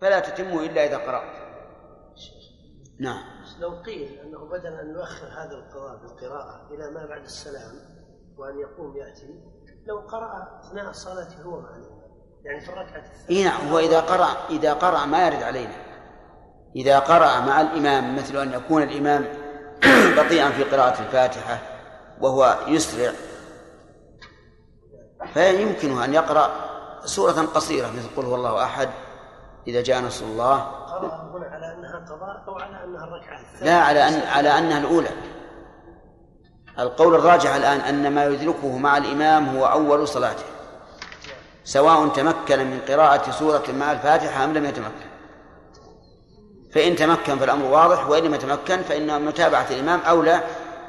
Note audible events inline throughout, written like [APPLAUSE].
فلا تتم إلا إذا قرأت. نعم. لو قيل أنه بدل أن يؤخر هذا القضاء بالقراءة إلى ما بعد السلام وأن يقوم يأتي لو قرأ أثناء الصلاة هو مع يعني في الركعة الثانية. نعم هو إذا قرأ إذا قرأ ما يرد علينا. إذا قرأ مع الإمام مثل أن يكون الإمام [CLEARS THROAT] بطيئا في قراءة الفاتحة وهو يسرع فيمكنه أن يقرأ سورة قصيرة مثل قل هو الله أحد. إذا جاء نصر الله. قرأ هنا على أنها قضاء أو على أنها الركعة الثانية. لا على أن على أنها الأولى. القول الراجح الآن أن ما يدركه مع الإمام هو أول صلاته. سواء تمكن من قراءة سورة مع الفاتحة أم لم يتمكن. فإن تمكن فالأمر واضح وإن لم يتمكن فإن متابعة الإمام أولى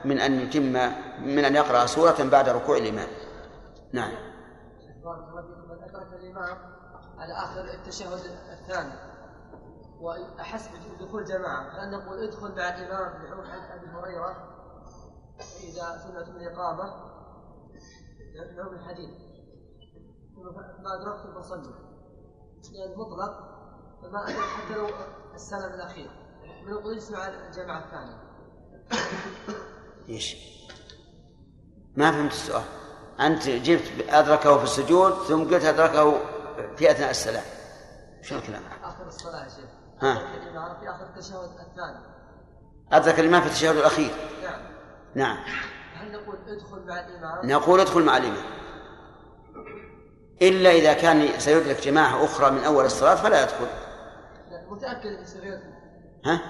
من أن يتم من أن يقرأ سورة بعد ركوع الإمام. نعم. أدرك الإمام على آخر التشهد الثاني. وأحس بدخول جماعة فأن نقول ادخل مع الإمام لعمر أبي هريرة إذا سمعتم الإقامة لعمر الحديث. ما أدركتم فصلوا لأن مطلق فما أدرك حتى لو السلام الأخير. ونقول اسمع الجماعة الثانية. إيش؟ ما فهمت السؤال. أنت جبت أدركه في السجود ثم قلت أدركه في أثناء السلام. شنو الكلام؟ آخر الصلاة يا شيخ. ها؟ في آخر التشهد الثاني. أدرك الإمام في التشهد الأخير. نعم. نعم. هل نقول ادخل مع الإمام؟ نقول ادخل مع الإمام. إلا إذا كان سيدرك جماعة أخرى من أول الصلاة فلا يدخل. متأكد أنه سوف يدرك ها؟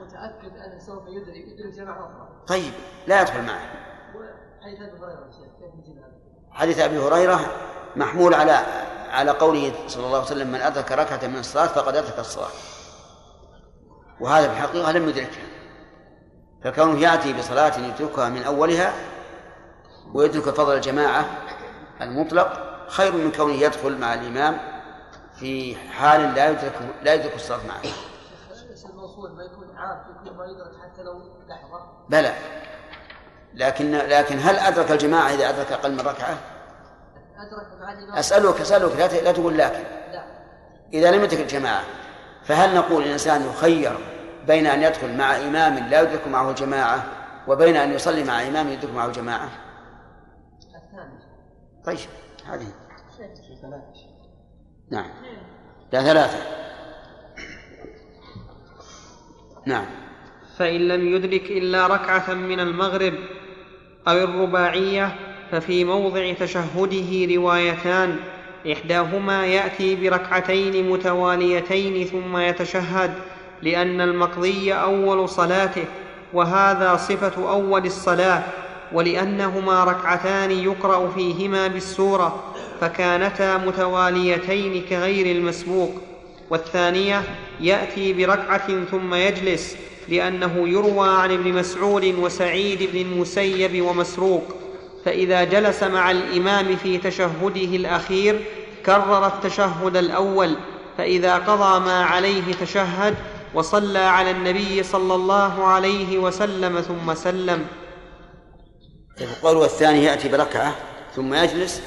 متأكد أنه سوف يدرك يدرك جماعة أخرى. طيب لا يدخل معه. حديث نجيب هذا؟ حديث أبي هريرة محمول على على قوله صلى الله عليه وسلم من أدرك ركعة من الصلاة فقد أدرك الصلاة وهذا في الحقيقة لم يدركها فكونه يأتي بصلاة يتركها من أولها ويترك فضل الجماعة المطلق خير من كونه يدخل مع الإمام في حال لا يدرك لا يدرك الصلاة معه. ما يكون يدرك حتى لو. بلى لكن لكن هل أدرك الجماعة إذا أدرك أقل من ركعة؟ أسألك أسألك لا تقول لكن. لا. إذا لم يدرك الجماعة فهل نقول الإنسان يخير بين أن يدخل مع إمام لا يدرك معه الجماعة وبين أن يصلي مع إمام يدرك معه الجماعة؟ الثاني. طيب هذه نعم لا ثلاثة نعم فإن لم يدرك إلا ركعة من المغرب أو الرباعية ففي موضع تشهده روايتان. إحداهما يأتي بركعتين متواليتين ثم يتشهد لأن المقضي أول صلاته وهذا صفة أول الصلاة ولأنهما ركعتان يقرأ فيهما بالسورة فكانتا متواليتين كغير المسبوق. والثانية يأتي بركعة ثم يجلس لأنه يروى عن ابن مسعود وسعيد بن المسيب ومسروق. فإذا جلس مع الإمام في تشهده الأخير كرر التشهد الأول فإذا قضى ما عليه تشهد وصلى على النبي صلى الله عليه وسلم ثم سلم. القول والثاني يأتي بركعة ثم يجلس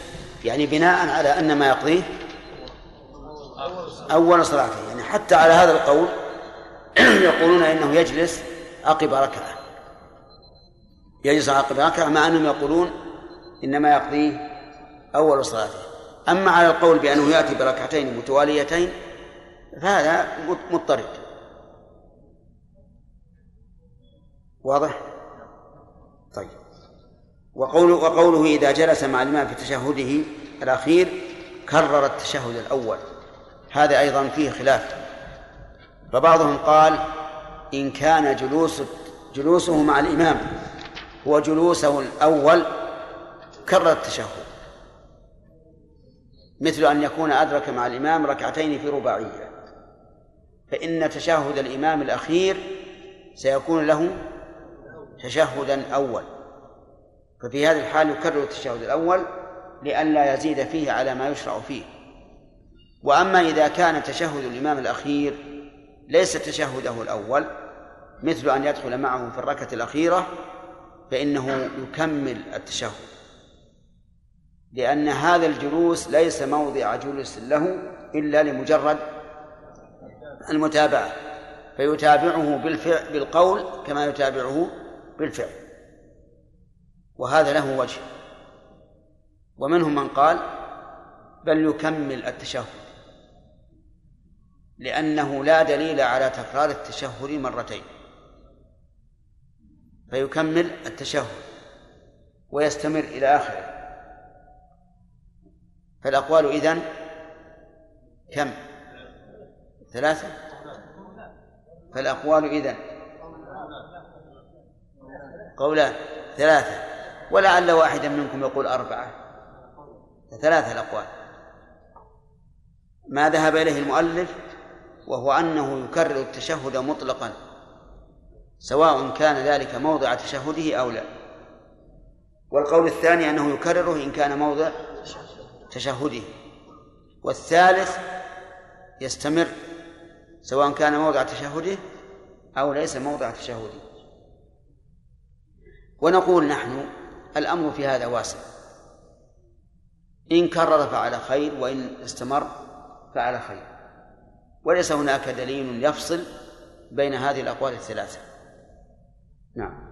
يعني بناء على أن ما يقضيه أول صلاته. يعني حتى على هذا القول [CLEARS THROAT] يقولون إنه يجلس عقب ركعة. يجلس عقب ركعة مع أنهم يقولون إنما يقضيه أول صلاته. أما على القول بأنه يأتي بركعتين متواليتين فهذا مضطرد. واضح؟ طيب. وقوله, وقوله إذا جلس مع الإمام في تشهده الأخير كرر التشهد الأول. هذا أيضا فيه خلاف. فبعضهم قال إن كان جلوس جلوسه مع الإمام هو جلوسه الأول كرر التشهد. مثل أن يكون أدرك مع الإمام ركعتين في رباعية. فإن تشهد الإمام الأخير سيكون له تشهدا أول. ففي هذه الحال يكرر التشهد الأول لئلا يزيد فيه على ما يشرع فيه. وأما إذا كان تشهد الإمام الأخير ليس تشهده الأول مثل أن يدخل معه في الركعة الأخيرة فإنه يكمل التشهد. لأن هذا الجلوس ليس موضع جلوس له إلا لمجرد المتابعة فيتابعه بالفعل بالقول كما يتابعه بالفعل. وهذا له وجه. ومنهم من قال بل يكمل التشهد لأنه لا دليل على تكرار التشهد مرتين. فيكمل التشهد ويستمر إلى آخره. فالأقوال إذن كم؟ ثلاثة؟ فالأقوال إذن قولان ثلاثة ولعل واحدا منكم يقول أربعة. ثلاثة الأقوال. ما ذهب إليه المؤلف وهو أنه يكرر التشهد مطلقا سواء كان ذلك موضع تشهده أو لا. والقول الثاني أنه يكرره إن كان موضع تشهده. والثالث يستمر سواء كان موضع تشهده أو ليس موضع تشهده. ونقول نحن الأمر في هذا واسع. إن كرر فعلى خير وإن استمر فعلى خير. وليس هناك دليل يفصل بين هذه الأقوال الثلاثة. نعم.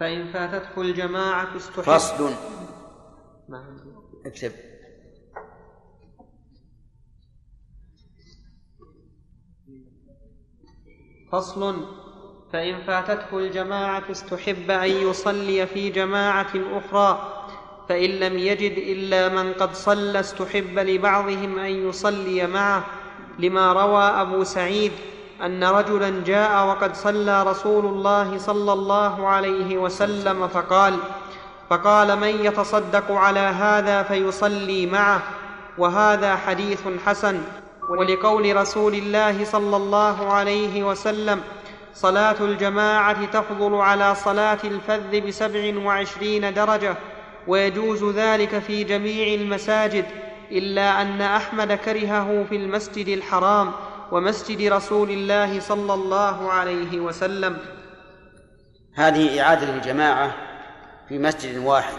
فإن فاتته الجماعة استحب. فصل. اكتب. فصل. فإن فاتته الجماعة استحب أن يصلي في جماعة أخرى فإن لم يجد إلا من قد صلى استحب لبعضهم أن يصلي معه لما روى أبو سعيد أن رجلا جاء وقد صلى رسول الله صلى الله عليه وسلم فقال فقال من يتصدق على هذا فيصلي معه وهذا حديث حسن. ولقول رسول الله صلى الله عليه وسلم صلاة الجماعة تفضل على صلاة الفذ بسبع وعشرين درجة ويجوز ذلك في جميع المساجد إلا أن أحمد كرهه في المسجد الحرام. ومسجد رسول الله صلى الله عليه وسلم. هذه إعادة الجماعه في مسجد واحد.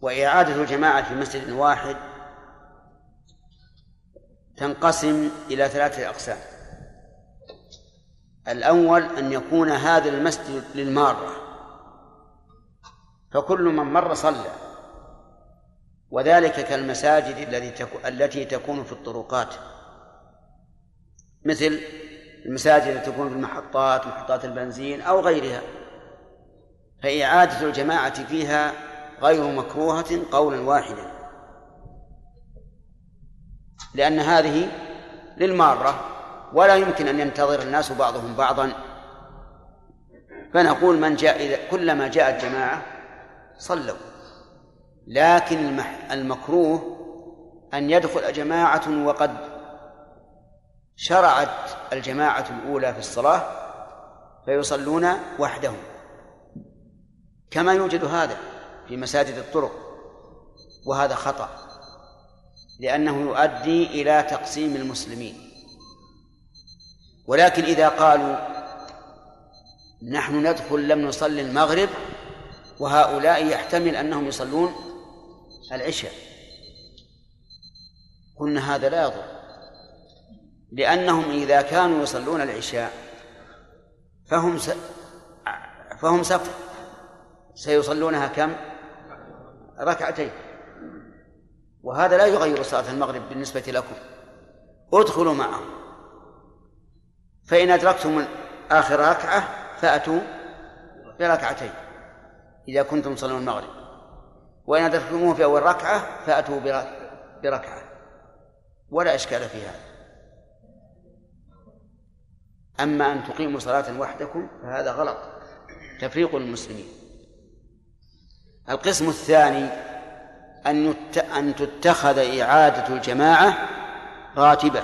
وإعادة الجماعة في مسجد واحد تنقسم إلى ثلاثة أقسام. الأول أن يكون هذا المسجد للمارة. فكل من مر صلى. وذلك كالمساجد التي التي تكون في الطرقات. مثل المساجد التي تكون في المحطات محطات البنزين أو غيرها. فإعادة الجماعة فيها غير مكروهة قولا واحدا. لأن هذه للمارة ولا يمكن أن ينتظر الناس بعضهم بعضا. فنقول من جاء كلما جاءت جماعة صلوا. لكن المكروه أن يدخل جماعة وقد شرعت الجماعة الأولى في الصلاة فيصلون وحدهم. كما يوجد هذا في مساجد الطرق وهذا خطأ لأنه يؤدي إلى تقسيم المسلمين. ولكن إذا قالوا نحن ندخل لم نصلي المغرب وهؤلاء يحتمل أنهم يصلون العشاء. قلنا هذا لا يضر لأنهم إذا كانوا يصلون العشاء فهم س... فهم سفر سيصلونها كم؟ ركعتين. وهذا لا يغير صلاة المغرب بالنسبة لكم. ادخلوا معهم. فإن أدركتم آخر ركعة فأتوا بركعتين إذا كنتم تصلون المغرب. وإن أدركتموه في أول ركعة فأتوا بركعة. ولا إشكال في هذا. أما أن تقيموا صلاة وحدكم فهذا غلط. تفريق المسلمين. القسم الثاني أن أن تتخذ إعادة الجماعة راتبة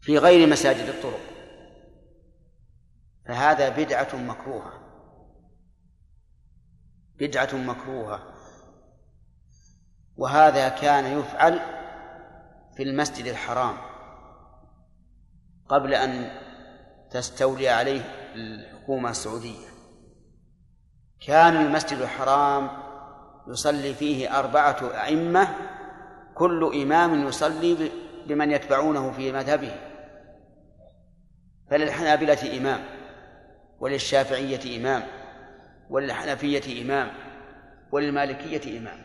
في غير مساجد الطرق. فهذا بدعة مكروهة. بدعة مكروهة. وهذا كان يفعل في المسجد الحرام. قبل أن تستولي عليه الحكومة السعودية. كان المسجد الحرام يصلي فيه أربعة أئمة كل إمام يصلي بمن يتبعونه في مذهبه. فللحنابلة إمام وللشافعية إمام. وللحنفية إمام وللمالكية إمام.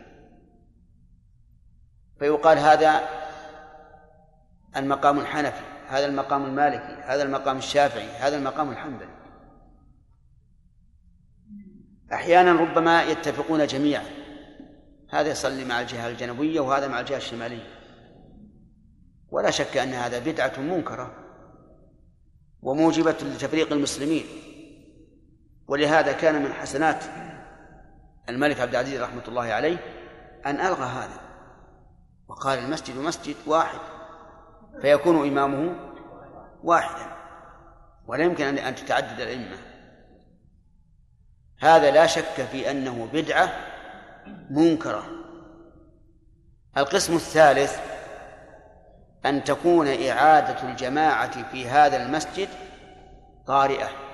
فيقال هذا المقام الحنفي هذا المقام المالكي هذا المقام الشافعي هذا المقام الحنبلي. أحيانا ربما يتفقون جميعا. هذا يصلي مع الجهة الجنوبية وهذا مع الجهة الشمالية. ولا شك أن هذا بدعة منكرة وموجبة لتفريق المسلمين. ولهذا كان من حسنات الملك عبد العزيز رحمة الله عليه أن ألغى هذا وقال المسجد مسجد واحد فيكون إمامه واحدا ولا يمكن أن تتعدد الأئمة. هذا لا شك في أنه بدعة منكرة. القسم الثالث أن تكون إعادة الجماعة في هذا المسجد طارئة.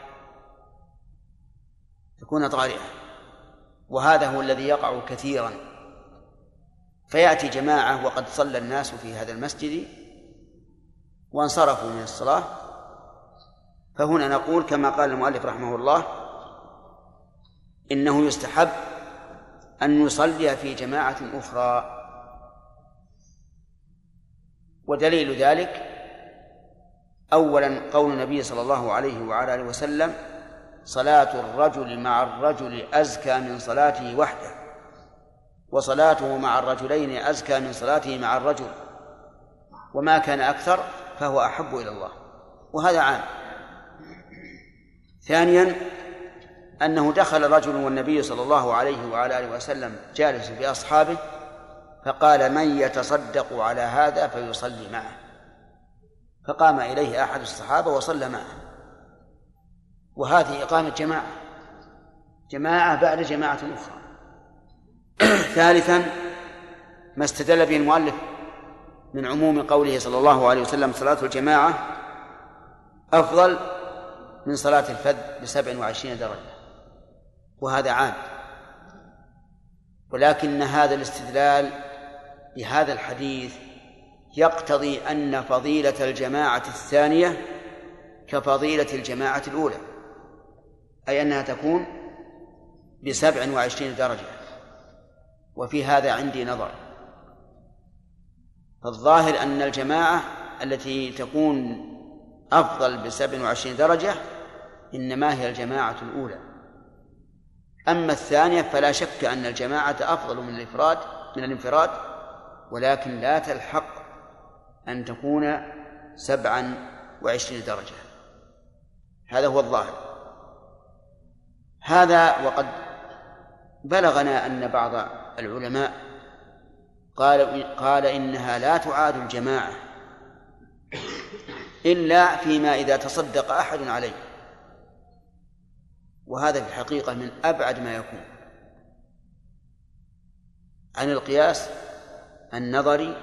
تكون طارئة وهذا هو الذي يقع كثيرا. فيأتي جماعة وقد صلى الناس في هذا المسجد وانصرفوا من الصلاة. فهنا نقول كما قال المؤلف رحمه الله إنه يستحب أن يصلي في جماعة أخرى. ودليل ذلك أولا قول النبي صلى الله عليه وعلى آله وسلم صلاة الرجل مع الرجل أزكى من صلاته وحده وصلاته مع الرجلين أزكى من صلاته مع الرجل وما كان أكثر فهو أحب إلى الله وهذا عام. ثانيا أنه دخل رجل والنبي صلى الله عليه وعلى آله وسلم جالس بأصحابه فقال من يتصدق على هذا فيصلي معه. فقام إليه أحد الصحابة وصلى معه. وهذه إقامة جماعة. جماعة بعد جماعة أخرى. [CLEARS THROAT] ثالثا ما استدل به المؤلف من عموم قوله صلى الله عليه وسلم صلاة الجماعة أفضل من صلاة الفذ بسبع وعشرين درجة. وهذا عام. ولكن هذا الاستدلال بهذا الحديث يقتضي أن فضيلة الجماعة الثانية كفضيلة الجماعة الأولى. أي أنها تكون بسبع وعشرين درجة. وفي هذا عندي نظر. فالظاهر أن الجماعة التي تكون أفضل بسبع وعشرين درجة إنما هي الجماعة الأولى. أما الثانية فلا شك أن الجماعة أفضل من الإفراد من الانفراد ولكن لا تلحق أن تكون سبعا وعشرين درجة. هذا هو الظاهر. هذا وقد بلغنا أن بعض العلماء قال قال إنها لا تعاد الجماعة إلا فيما إذا تصدق أحد عليه. وهذا في الحقيقة من أبعد ما يكون. عن القياس النظري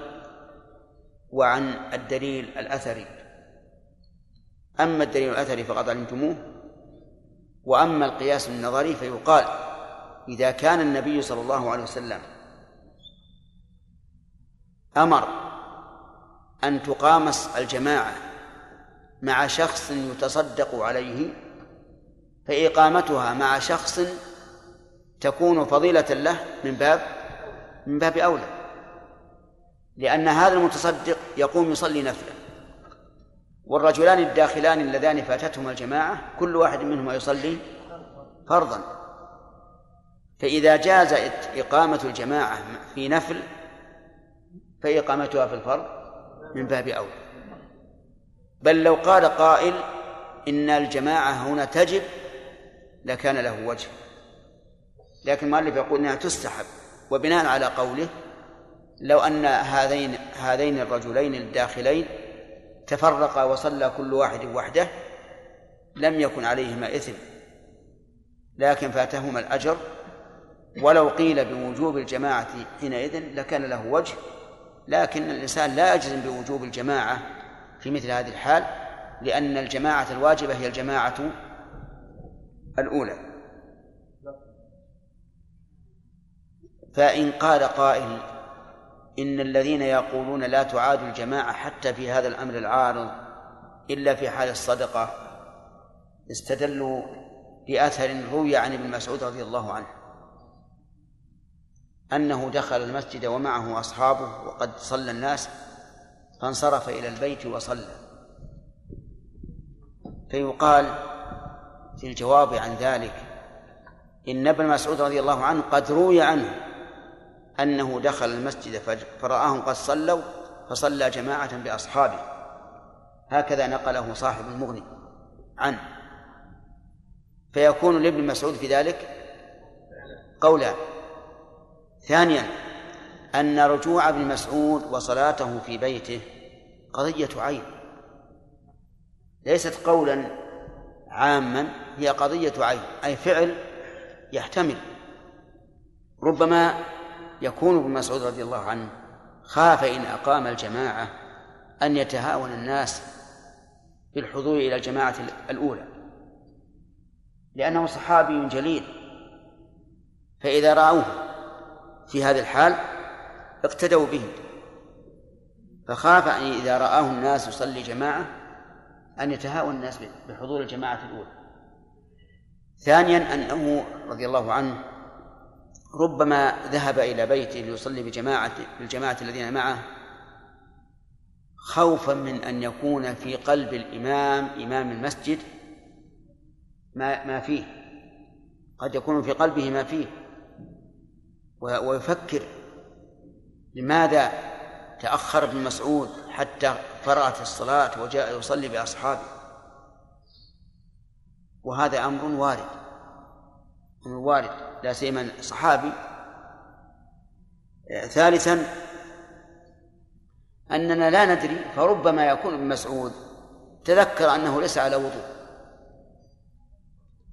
وعن الدليل الأثري. أما الدليل الأثري فقد علمتموه وأما القياس النظري فيقال إذا كان النبي صلى الله عليه وسلم أمر أن تقامس الجماعة مع شخص يتصدق عليه فإقامتها مع شخص تكون فضيلة له من باب من باب أولى لأن هذا المتصدق يقوم يصلي نفلا والرجلان الداخلان اللذان فاتتهما الجماعة كل واحد منهما يصلي فرضا. فإذا جاز إقامة الجماعة في نفل فإقامتها في الفرض من باب أولى بل لو قال قائل إن الجماعة هنا تجب لكان له وجه. لكن المؤلف يقول إنها تستحب. وبناء على قوله لو أن هذين هذين الرجلين الداخلين تفرقا وصلى كل واحد وحده لم يكن عليهما إثم لكن فاتهما الأجر. ولو قيل بوجوب الجماعة حينئذ لكان له وجه لكن الإنسان لا يجزم بوجوب الجماعة في مثل هذه الحال لأن الجماعة الواجبة هي الجماعة الأولى. فإن قال قائل إن الذين يقولون لا تعاد الجماعة حتى في هذا الأمر العارض إلا في حال الصدقة استدلوا بأثر روي عن ابن مسعود رضي الله عنه أنه دخل المسجد ومعه أصحابه وقد صلى الناس فانصرف إلى البيت وصلى. فيقال في الجواب عن ذلك إن ابن مسعود رضي الله عنه قد روي عنه أنه دخل المسجد فرآهم قد صلوا فصلى جماعة بأصحابه. هكذا نقله صاحب المغني عنه. فيكون لابن مسعود في ذلك؟ قولان ثانيا أن رجوع ابن مسعود وصلاته في بيته قضية عين. ليست قولا عاما هي قضية عين أي فعل يحتمل. ربما يكون ابن مسعود رضي الله عنه خاف إن أقام الجماعة أن يتهاون الناس بالحضور إلى الجماعة الأولى. لأنه صحابي جليل. فإذا رأوه في هذه الحال اقتدوا به. فخاف أن إذا رآه الناس يصلي جماعة أن يتهاون الناس بحضور الجماعة الأولى. ثانيا أنه رضي الله عنه ربما ذهب إلى بيته ليصلي بجماعة بالجماعة الذين معه خوفا من أن يكون في قلب الإمام إمام المسجد ما ما فيه. قد يكون في قلبه ما فيه. ويفكر لماذا تأخر ابن مسعود حتى فرغت الصلاة وجاء يصلي بأصحابه. وهذا أمر وارد. أمر وارد. لا سيما صحابي ثالثا أننا لا ندري فربما يكون ابن مسعود تذكر أنه ليس على وضوء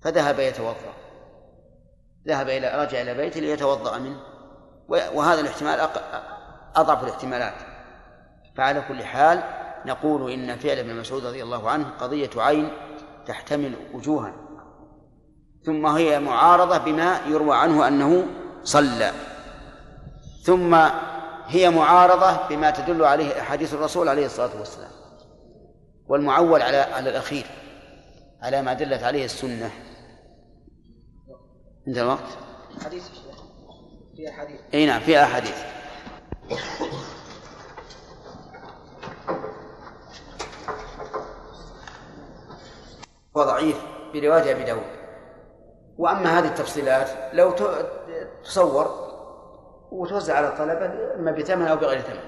فذهب يتوضأ. ذهب إلى رجع إلى بيته ليتوضأ منه. وهذا الاحتمال أضعف الاحتمالات. فعلى كل حال نقول إن فعل ابن مسعود رضي الله عنه قضية عين تحتمل وجوها. ثم هي معارضة بما يروى عنه أنه صلى. ثم هي معارضة بما تدل عليه أحاديث الرسول عليه الصلاة والسلام. والمعول على على الأخير على ما دلت عليه السنة. عند الوقت؟ حديث في أحاديث. أي نعم في أحاديث. هو ضعيف برواية أبي داود. وأما هذه التفصيلات لو تصور وتوزع على الطلبة إما بثمن أو بغير ثمن.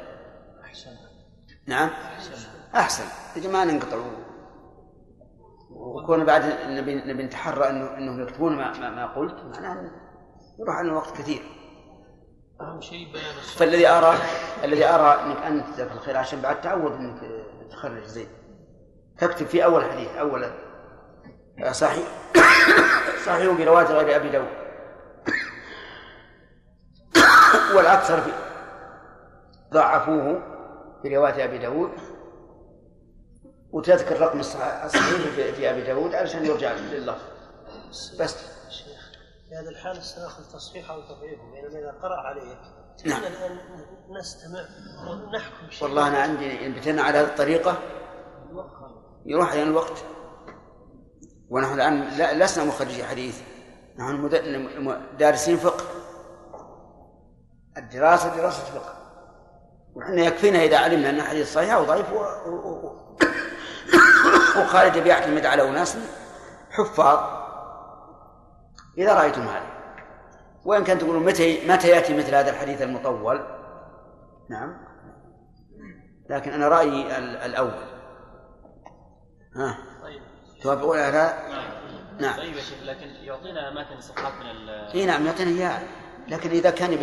أحسن. نعم؟ أحسن. يجب ما ننقطع. وكون بعد نبي نبي نتحرى انه إنهم يكتبون ما, ما, ما قلت معناه يروح علينا وقت كثير. أهم شيء بيان فالذي ارى الذي أرى إنك أنت جزاك الخير عشان بعد تعود إنك تخرج زين. تكتب في أول حديث أول صحيح. صحيح بروايه غير أبي داود. والأكثر في ضعفوه في رواية أبي داود. وتذكر رقم الصحيح في أبي داود علشان يرجع لللفظ بس. شيخ في هذا الحال سناخذ تصحيح أو تضعيفه بينما إذا قرأ عليه. نعم. الان نستمع ونحكم شيء والله أنا عندي ان بتنا على هذه الطريقة يروح علينا الوقت. ونحن الآن لسنا مخرجي حديث. نحن دارسين فقه. الدراسة دراسة فقه. وحنا يكفينا إذا علمنا أن الحديث صحيح أو ضعيف وخالد بيعتمد على أناس حفاظ. إذا رأيتم هذا. وإن كان تقولون متى متى يأتي مثل هذا الحديث المطول؟ نعم. لكن أنا رأيي الأول. ها؟ توافقون على هذا؟ نعم. طيب يا شيخ لكن يعطينا أماكن الصفحات من ال إي نعم يعطينا إياها. لكن إذا كان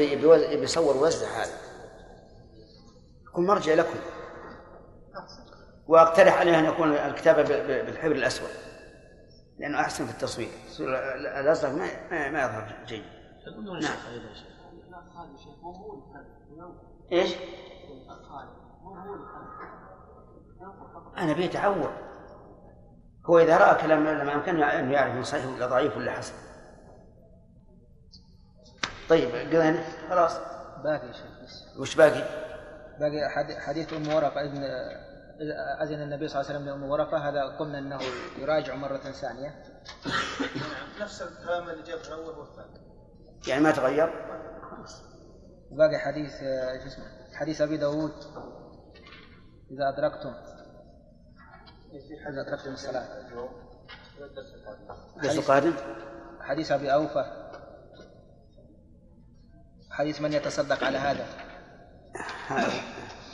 بيصور ويوزع هذا يكون مرجع لكم. وأقترح عليه أن يكون الكتابة بالحبر الأسود لأنه أحسن في التصوير. الازرق ما ما يظهر جيد. نعم. إيش؟ أنا بيت تعود هو إذا رأى كلام لما امكنه أن يعرف من صحيح ولا ضعيف ولا حسن. طيب قلنا خلاص. باقي شيخ بس. وش باقي؟ باقي حد- حديث أم ورقة. إذن أذن النبي صلى الله عليه وسلم لأم ورقة هذا قلنا أنه يراجع مرة ثانية. نفس الكلام اللي جاء في الأول والثاني. يعني ما تغير؟ باقي حديث آه، شو اسمه؟ حديث أبي داود. إذا أدركتم. ادركتم الصلاه الدرس القادم؟ حديث أبي أوفى. حديث من يتصدق على هذا؟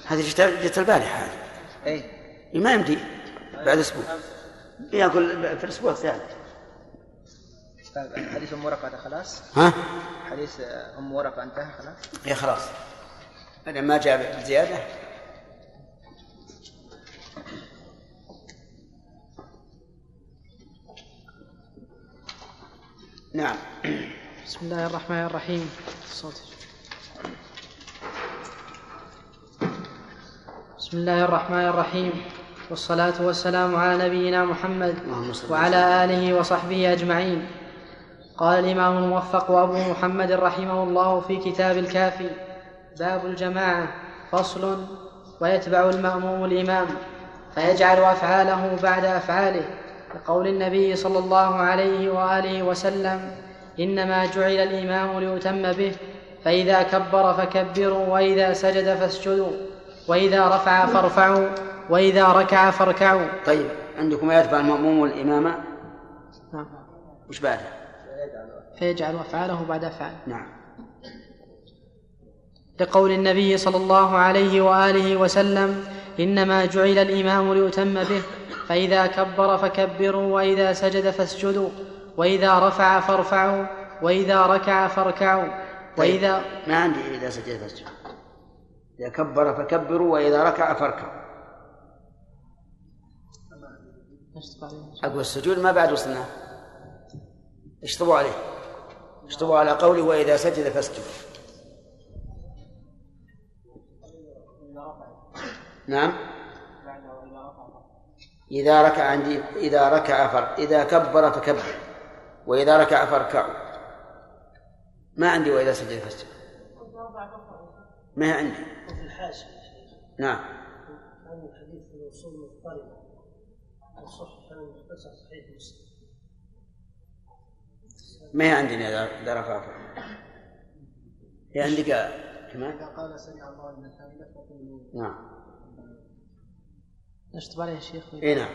هذه جت البارحة. هذه اي إيه، ما يمدي. بعد أسبوع. ياكل في الأسبوع الثالث طيب حديث أم ورقة هذا خلاص؟ ها؟ حديث أم ورقة انتهى خلاص؟ يا خلاص. هذا ما جاء بزيادة. نعم. بسم الله الرحمن الرحيم. الصوت بسم الله الرحمن الرحيم. والصلاة والسلام على نبينا محمد وعلى آله وصحبه أجمعين. قال الإمام الموفق أبو محمد رحمه الله في كتاب الكافي باب الجماعة فصل ويتبع المأموم الإمام فيجعل أفعاله بعد أفعاله. لقول النبي صلى الله عليه وآله وسلم إنما جعل الإمام ليتم به فإذا كبر فكبروا وإذا سجد فاسجدوا وإذا رفع فارفعوا وإذا ركع فاركعوا طيب عندكم يتبع المأموم الإمامة نعم. وش بعده؟ فيجعل أفعاله بعد أفعاله نعم لقول النبي صلى الله عليه وآله وسلم إنما جعل الإمام ليتم به فإذا كبر فكبروا وإذا سجد فاسجدوا وإذا رفع فارفعوا وإذا ركع فاركعوا وإذا ما عندي إذا سجد فاسجد. إذا كبر فكبروا وإذا ركع فاركعوا. أقول السجود ما بعد وصلنا؟ اشطبوا عليه. اشطبوا على قولي وإذا سجد فاسجد. نعم. إذا ركع عندي إذا ركع فر إذا كبر فكبر وإذا ركع فاركعوا ما عندي وإذا سجد فاسجد ما هي عندي. وفي الحاشية نعم. الحديث في الوصول صحيح مسلم ما هي عندنا إذا إذا رفع. هي عندك كمان؟ قال سمع الله لمن حمده فقولوا نعم. نشطب عليه شيخ. إي نعم.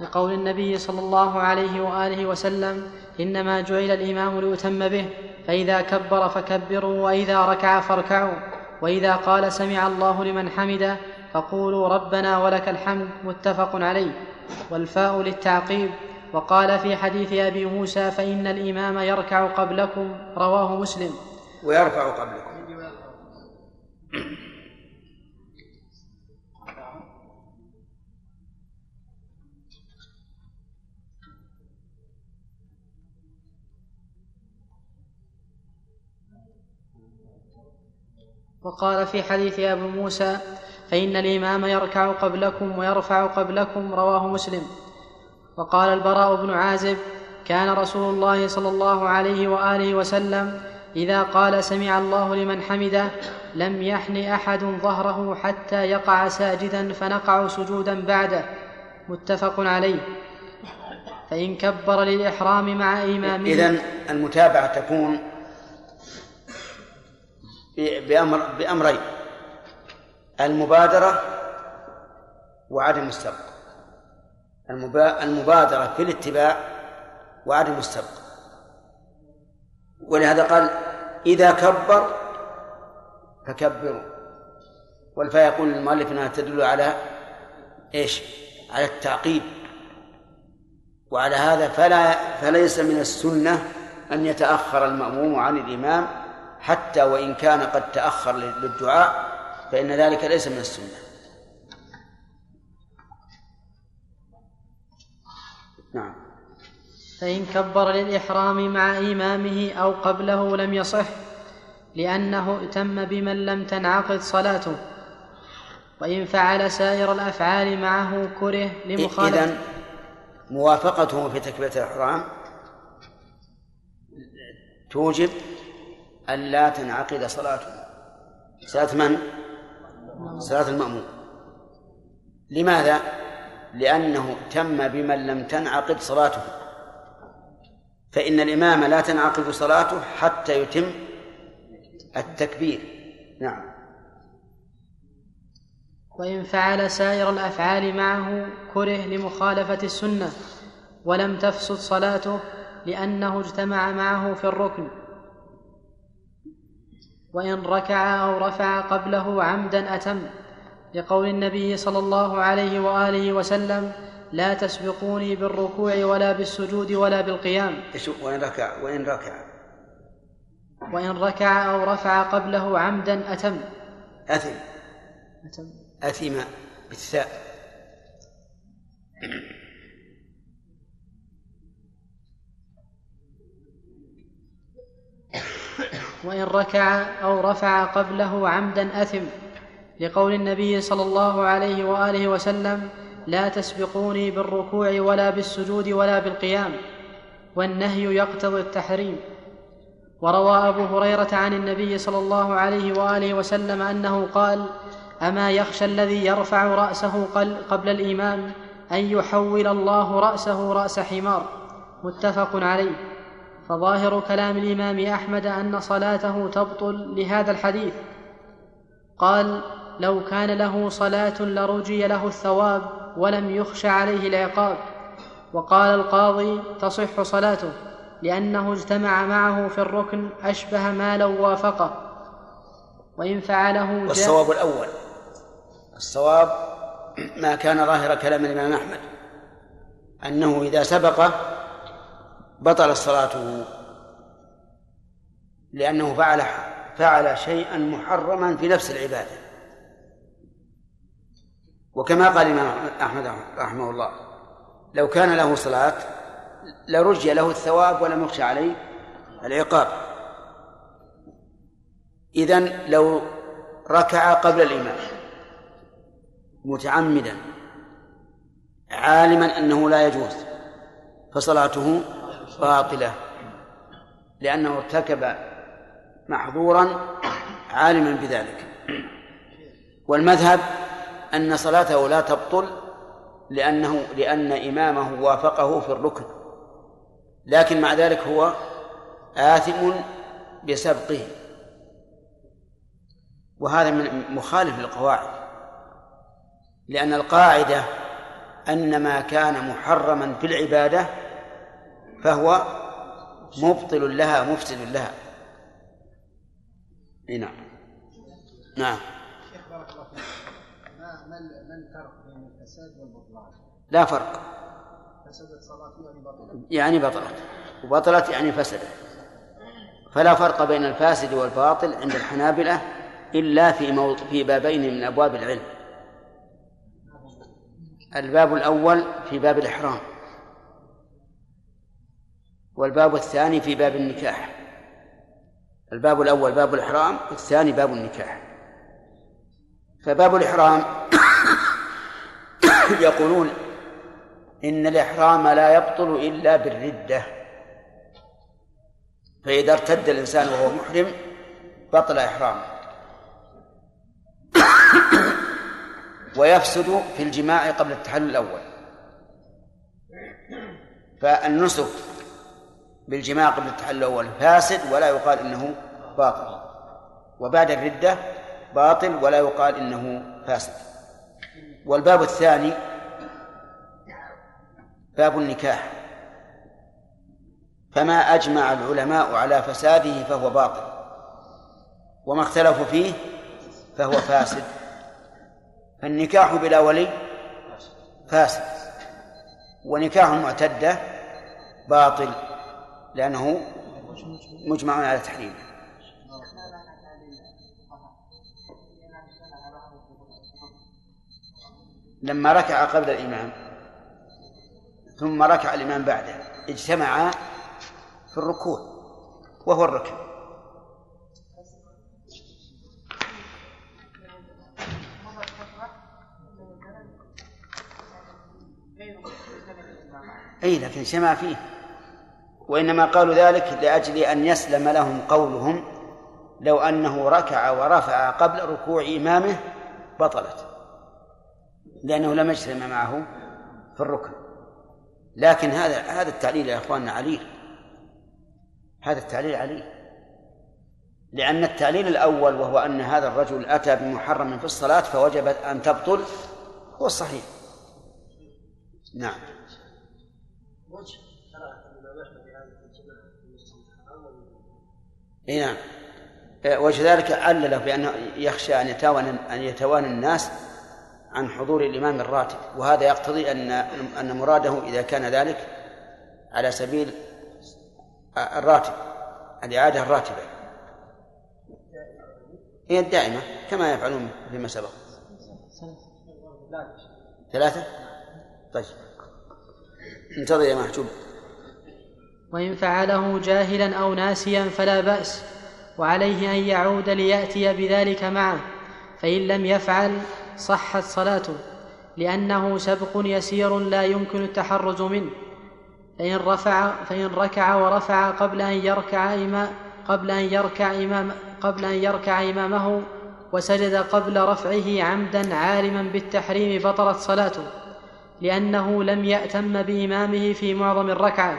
لقول النبي صلى الله عليه وآله وسلم إنما جعل الإمام ليتم به فإذا كبر فكبروا وإذا ركع فاركعوا وإذا قال سمع الله لمن حمده فقولوا ربنا ولك الحمد متفق عليه. والفاء للتعقيب وقال في حديث أبي موسى فإن الإمام يركع قبلكم رواه مسلم. ويرفع قبلكم. وقال في حديث ابي موسى فإن الإمام يركع قبلكم ويرفع قبلكم رواه مسلم. وقال البراء بن عازب كان رسول الله صلى الله عليه وآله وسلم إذا قال سمع الله لمن حمده لم يحن أحد ظهره حتى يقع ساجدا فنقع سجودا بعده. متفق عليه. فإن كبر للإحرام مع إمامه إذن المتابعة تكون بأمر بأمرين المبادرة وعدم السبق. المبادرة في الاتباع وعدم السبق. ولهذا قال إذا كبر فكبروا. والفاء يقول المؤلف أنها تدل على إيش؟ على التعقيب وعلى هذا فلا فليس من السنة أن يتأخر المأموم عن الإمام حتى وإن كان قد تأخر للدعاء فإن ذلك ليس من السنة نعم فإن كبر للإحرام مع إمامه أو قبله لم يصح لأنه ائتم بمن لم تنعقد صلاته. وإن فعل سائر الأفعال معه كره لمخالفة. إذن موافقته في تكبيرة الإحرام توجب أن لا تنعقد صلاته. صلاة من؟ صلاة المأموم. لماذا؟ لأنه تم بمن لم تنعقد صلاته. فإن الإمام لا تنعقد صلاته حتى يتم التكبير. نعم. وإن فعل سائر الأفعال معه كره لمخالفة السنة ولم تفسد صلاته لأنه اجتمع معه في الركن. وإن ركع أو رفع قبله عمدا أتم لقول النبي صلى الله عليه وآله وسلم لا تسبقوني بالركوع ولا بالسجود ولا بالقيام. وإن ركع؟ وإن ركع. وإن ركع أو رفع قبله عمدا أتم. أثم أتم. أثم بالثاء وإن ركع أو رفع قبله عمدا أثم. لقول النبي صلى الله عليه وآله وسلم لا تسبقوني بالركوع ولا بالسجود ولا بالقيام والنهي يقتضي التحريم. وروى أبو هريرة عن النبي صلى الله عليه وآله وسلم أنه قال أما يخشى الذي يرفع رأسه قبل الإمام أن يحول الله رأسه رأس حمار. متفق عليه. فظاهر كلام الإمام أحمد أن صلاته تبطل لهذا الحديث. قال لو كان له صلاة لرجي له الثواب ولم يخش عليه العقاب. وقال القاضي تصح صلاته لأنه اجتمع معه في الركن أشبه ما لو وافقه وإن فعله والصواب الأول. الصواب ما كان ظاهر كلام الإمام أحمد أنه إذا سبق بطلت صلاته لأنه فعل فعل شيئا محرما في نفس العبادة. وكما قال الإمام أحمد رحمه الله لو كان له صلاة لرجي له الثواب ولم يخشى عليه العقاب. إذن لو ركع قبل الإمام متعمدا عالما أنه لا يجوز فصلاته باطلة لأنه ارتكب محظورا عالما بذلك. والمذهب أن صلاته لا تبطل لأنه لأن إمامه وافقه في الركن. لكن مع ذلك هو آثم بسبقه. وهذا من مخالف للقواعد. لأن القاعدة أن ما كان محرما في العبادة فهو مبطل لها مفسد لها. اي نعم. نعم شيخ بارك الله فيك ما ما الفرق بين الفساد والبطلان؟ لا فرق. فسدت يعني بطلت يعني بطلت وبطلت يعني فسدت فلا فرق بين الفاسد والباطل عند الحنابلة إلا في مو... في بابين من أبواب العلم. الباب الأول في باب الإحرام. والباب الثاني في باب النكاح. الباب الأول باب الإحرام والثاني باب النكاح. فباب الإحرام يقولون إن الإحرام لا يبطل إلا بالردة. فإذا ارتد الإنسان وهو محرم بطل إحرامه ويفسد في الجماع قبل التحلل الأول. فالنسك بالجماع قبل التحلل الأول فاسد ولا يقال إنه باطل. وبعد الردة باطل ولا يقال إنه فاسد. والباب الثاني باب النكاح. فما أجمع العلماء على فساده فهو باطل وما اختلفوا فيه فهو فاسد. فالنكاح بلا ولي فاسد ونكاح المعتدة باطل لأنه مجمع على تحريمه لما ركع قبل الإمام ثم ركع الإمام بعده اجتمعا في الركوع وهو الركن أي لكن اجتمع فيه. وإنما قالوا ذلك لأجل أن يسلم لهم قولهم لو أنه ركع ورفع قبل ركوع إمامه بطلت. لأنه لم يجتمع معه في الركن. لكن هذا هذا التعليل يا إخواننا عليل. هذا التعليل عليل. لأن التعليل الأول وهو أن هذا الرجل أتى بمحرم في الصلاة فوجب أن تبطل هو الصحيح. نعم. وجه إي نعم. وكذلك علله بأنه يخشى أن يتوانى أن يتوانى الناس عن حضور الإمام الراتب وهذا يقتضي أن أن مراده إذا كان ذلك على سبيل الراتب الإعادة الراتبة. هي الدائمة كما يفعلون فيما سبق. ثلاثة؟ طيب. انتظر يا محجوب وإن فعله جاهلا أو ناسيا فلا بأس وعليه أن يعود ليأتي بذلك معه فإن لم يفعل صحت صلاته لأنه سبق يسير لا يمكن التحرز منه. فإن رفع فإن ركع ورفع قبل أن يركع إمام قبل أن يركع إمام قبل أن يركع إمامه وسجد قبل رفعه عمدا عالما بالتحريم بطلت صلاته لأنه لم يأتم بإمامه في معظم الركعة.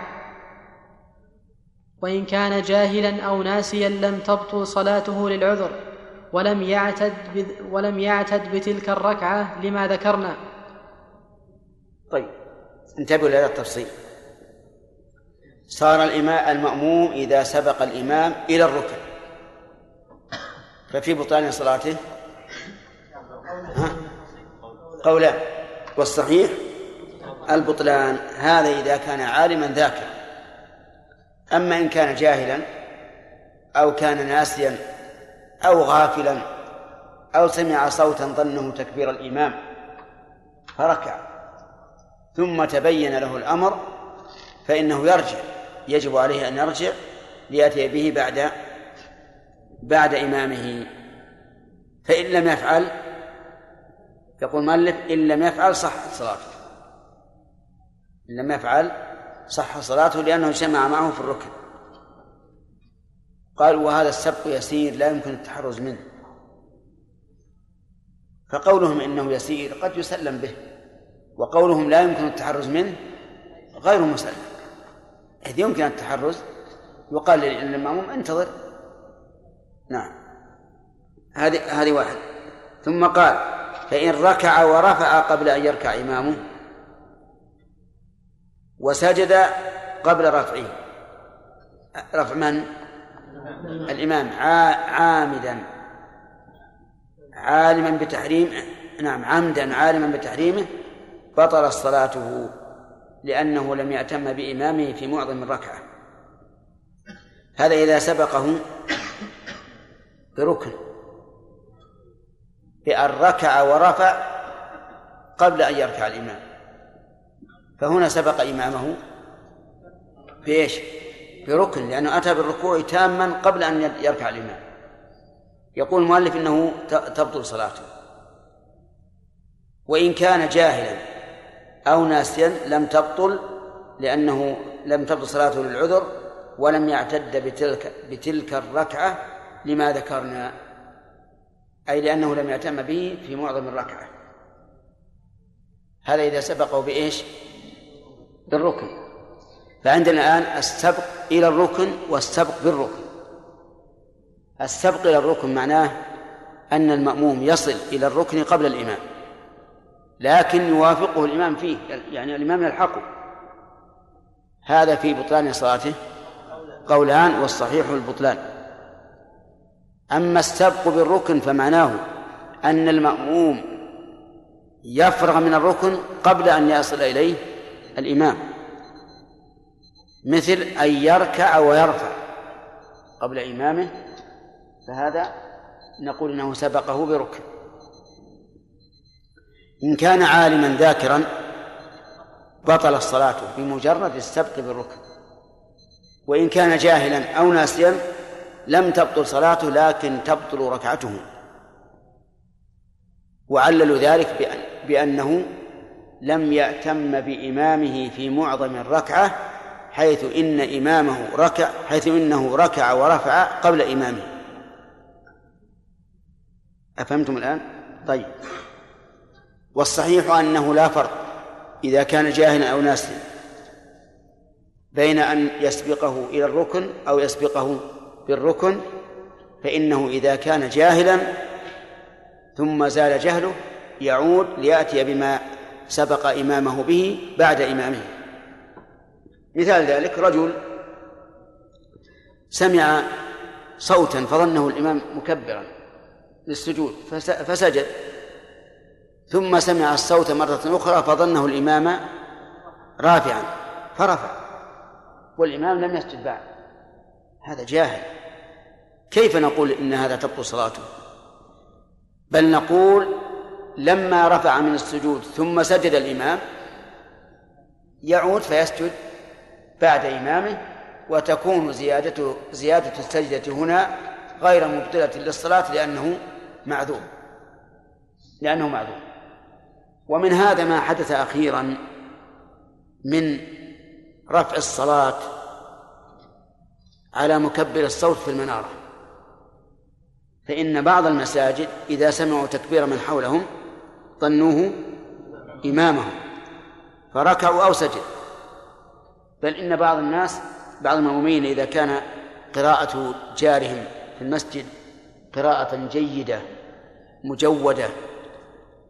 وإن كان جاهلا أو ناسيا لم تبطل صلاته للعذر. ولم يعتد ولم يعتد بتلك الركعة لما ذكرنا. طيب انتبهوا لهذا التفصيل. صار الإمام المأموم إذا سبق الإمام إلى الركن. ففي بطلان صلاته؟ ها؟ قولان. والصحيح؟ البطلان. هذا إذا كان عالما ذاكرا. أما إن كان جاهلا أو كان ناسيا أو غافلا أو سمع صوتا ظنه تكبير الإمام فركع. ثم تبين له الأمر فإنه يرجع يجب عليه أن يرجع ليأتي به بعد بعد إمامه. فإن لم يفعل يقول المؤلف إن لم يفعل صح صلاته. إن لم يفعل صح صلاته لأنه جمع معه في الركن. قال وهذا السبق يسير لا يمكن التحرز منه. فقولهم إنه يسير قد يسلم به وقولهم لا يمكن التحرز منه غير مسلم. إذ يمكن التحرز يقال للمأموم انتظر. نعم. هذه هذه واحد. ثم قال فإن ركع ورفع قبل أن يركع إمامه وسجد قبل رفعه. رفع من؟ الإمام عامدا. عالما بتحريم نعم عمدا عالما بتحريمه بطلت صلاته لأنه لم يأتم بإمامه في معظم الركعة. هذا إذا سبقه بركن. بأن ركع ورفع قبل أن يركع الإمام. فهنا سبق إمامه بإيش؟ بركن لأنه أتى بالركوع تاما قبل أن يركع الإمام. يقول المؤلف إنه تبطل صلاته. وإن كان جاهلا أو ناسيا لم تبطل لأنه لم تبطل صلاته للعذر ولم يعتد بتلك بتلك الركعة لما ذكرنا أي لأنه لم يهتم به في معظم الركعة. هذا إذا سبقه بإيش؟ بالركن. فعندنا الآن السبق إلى الركن والسبق بالركن. السبق إلى الركن معناه أن المأموم يصل إلى الركن قبل الإمام لكن يوافقه الإمام فيه يعني الإمام يلحقه. هذا في بطلان صلاته قولان والصحيح البطلان. أما السبق بالركن فمعناه أن المأموم يفرغ من الركن قبل أن يصل إليه الإمام. مثل أن يركع ويرفع قبل إمامه فهذا نقول إنه سبقه بركن. إن كان عالما ذاكرا بطل صلاته بمجرد السبق بالركن. وإن كان جاهلا أو ناسيا لم تبطل صلاته لكن تبطل ركعته. وعللوا ذلك بأن بأنه لم يأتم بإمامه في معظم الركعة حيث إن إمامه ركع حيث إنه ركع ورفع قبل إمامه. أفهمتم الآن؟ طيب. والصحيح أنه لا فرق إذا كان جاهلا أو ناسيا بين أن يسبقه إلى الركن أو يسبقه بالركن فإنه إذا كان جاهلا ثم زال جهله يعود ليأتي بما سبق إمامه به بعد إمامه. مثال ذلك رجل سمع صوتا فظنه الإمام مكبرا للسجود فسجد ثم سمع الصوت مرة أخرى فظنه الإمام رافعا فرفع والإمام لم يسجد بعد. هذا جاهل. كيف نقول إن هذا تبطل صلاته؟ بل نقول لما رفع من السجود ثم سجد الإمام يعود فيسجد بعد إمامه وتكون زيادة زيادة السجدة هنا غير مبطلة للصلاة لأنه معذور. لأنه معذور. ومن هذا ما حدث أخيرا من رفع الصلاة على مكبر الصوت في المنارة. فإن بعض المساجد إذا سمعوا تكبير من حولهم ظنوه إمامهم فركعوا أو سجد بل إن بعض الناس بعض المؤمنين إذا كان قراءة جارهم في المسجد قراءة جيدة مجودة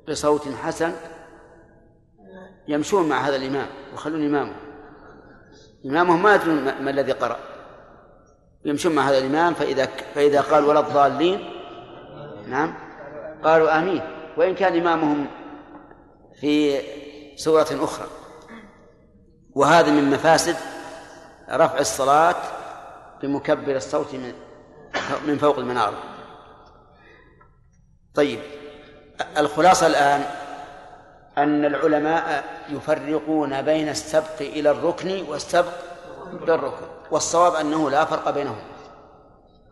بصوت حسن يمشون مع هذا الإمام ويخلون إمامه. إمامهم ما يدرون ما الذي قرأ. يمشون مع هذا الإمام فإذا فإذا قال ولا الضالين نعم قالوا آمين. وإن كان إمامهم في سورة أخرى. وهذا من مفاسد رفع الصلاة بمكبر الصوت من من فوق المنارة طيب الخلاصة الآن أن العلماء يفرقون بين السبق إلى الركن والسبق بالركن والصواب أنه لا فرق بينهم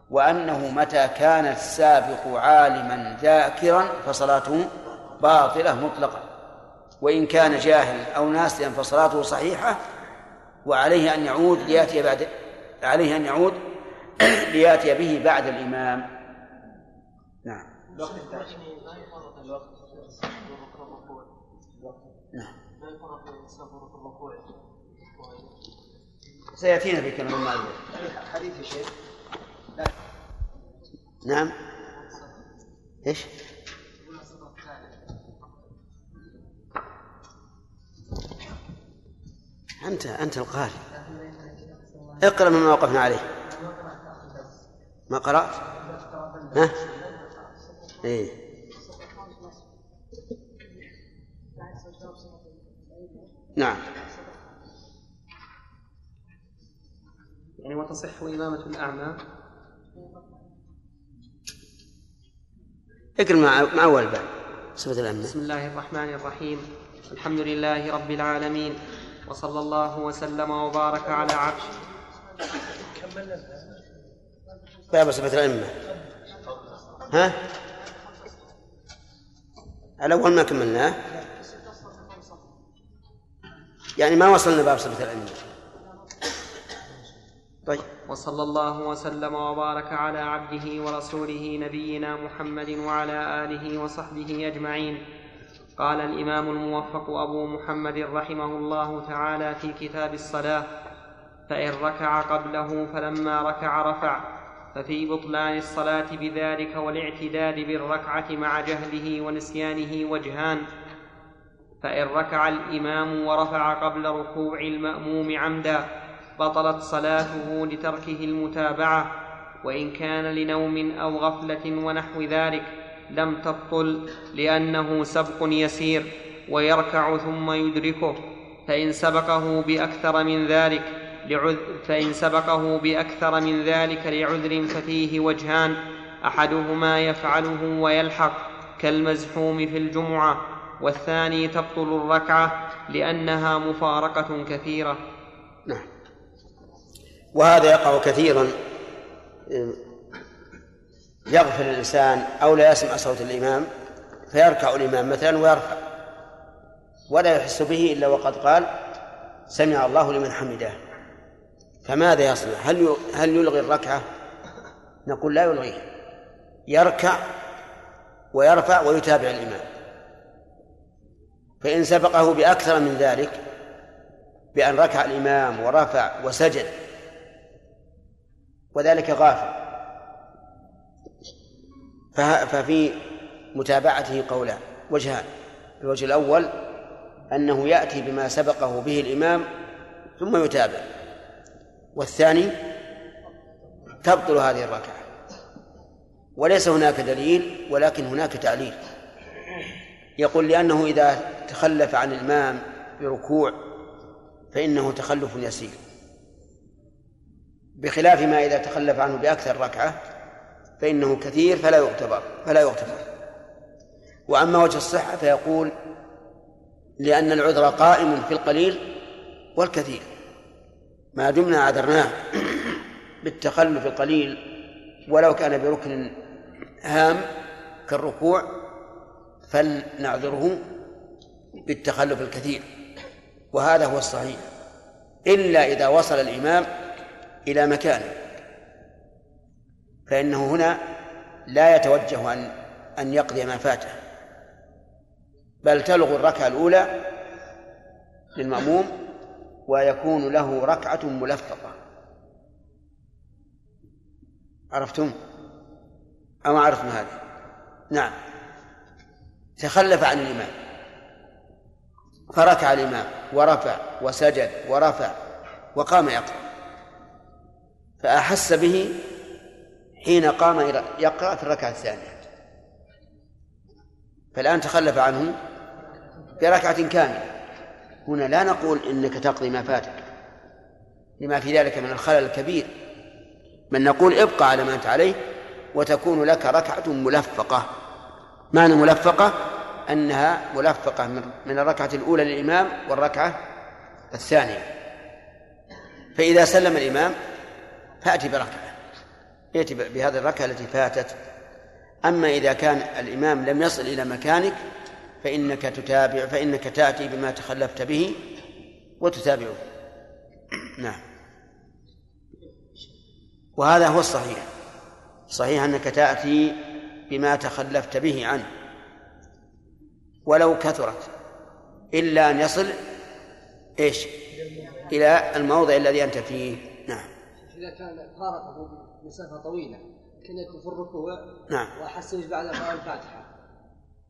وأنه متى كان السابق عالما ذاكرا فصلاته باطلة مطلقة. وإن كان جاهل أو ناسيا فصلاته صحيحة وعليه أن يعود ليأتي بعد عليه أن يعود [CLEARS THROAT] ليأتي به بعد الإمام. نعم. نعم. سيأتينا في كلام المؤلف. حديث الشيخ. نعم. إيش؟ أنت أنت القارئ. اقرأ مما وقفنا عليه. ما قرأت؟ ها؟ إيه. نعم. يعني وتصح إمامة الأعمى؟ اقرأ مع مع أول باب بسم الله الرحمن الرحيم. الحمد لله رب العالمين. وصلى الله وسلم وبارك على عبده باب صفة الأئمة. ها؟ الأول ما كملناه يعني ما وصلنا باب صفة الأئمة. طيب. وصلى الله وسلم وبارك على عبده ورسوله نبينا محمد وعلى آله وصحبه أجمعين. قال الإمام الموفق أبو محمد رحمه الله تعالى في كتاب الصلاة فإن ركع قبله فلما ركع رفع ففي بطلان الصلاة بذلك والاعتداد بالركعة مع جهله ونسيانه وجهان فإن ركع الإمام ورفع قبل ركوع المأموم عمدا بطلت صلاته لتركه المتابعة وإن كان لنوم أو غفلة ونحو ذلك. لم تبطل لأنه سبق يسير ويركع ثم يدركه فإن سبقه بأكثر من ذلك لعذر فإن سبقه بأكثر من ذلك لعذر ففيه وجهان أحدهما يفعله ويلحق كالمزحوم في الجمعة والثاني تبطل الركعة لأنها مفارقة كثيرة. نعم. وهذا يقع كثيرا يغفل الإنسان أو لا يسمع صوت الإمام فيركع الإمام مثلا ويرفع. ولا يحس به إلا وقد قال سمع الله لمن حمده. فماذا يصنع؟ هل هل يلغي الركعة؟ نقول لا يلغيها يركع ويرفع ويتابع الإمام. فإن سبقه بأكثر من ذلك بأن ركع الإمام ورفع وسجد وذلك غافل. ففي متابعته قولان وجهان. الوجه الأول أنه يأتي بما سبقه به الإمام ثم يتابع. والثاني تبطل هذه الركعة. وليس هناك دليل ولكن هناك تعليل. يقول لأنه إذا تخلف عن الإمام بركوع فإنه تخلف يسير. بخلاف ما إذا تخلف عنه بأكثر ركعة فإنه كثير فلا يعتبر فلا يغتفر وأما وجه الصحة فيقول لأن العذر قائم في القليل والكثير. ما دمنا عذرناه بالتخلف القليل ولو كان بركن هام كالركوع فلنعذره بالتخلف الكثير. وهذا هو الصحيح. إلا إذا وصل الإمام إلى مكانه. فإنه هنا لا يتوجه أن أن يقضي ما فاته. بل تلغو الركعة الأولى للمأموم ويكون له ركعة ملفقة. عرفتم؟ أو عرفتم هذا؟ نعم. تخلف عن الإمام. فركع الإمام ورفع وسجد ورفع وقام يقرأ فأحس به حين قام يقرأ في الركعة الثانية. فالآن تخلف عنه بركعة كاملة. هنا لا نقول إنك تقضي ما فاتك لما في ذلك من الخلل الكبير. بل نقول ابقى على ما أنت عليه وتكون لك ركعة ملفقة. معنى ملفقة؟ أنها ملفقة من الركعة الأولى للإمام والركعة الثانية. فإذا سلم الإمام فأتي بركعة. ائت بهذه الركعة التي فاتت. أما إذا كان الإمام لم يصل إلى مكانك فإنك تتابع فإنك تأتي بما تخلفت به وتتابعه. نعم. وهذا هو الصحيح. صحيح أنك تأتي بما تخلفت به عنه. ولو كثرت. إلا أن يصل إيش؟ إلى الموضع الذي أنت فيه. نعم. إذا كان فارقه مسافة طويلة كان يكون في الركوع نعم. وأحس بعد الفاتحة.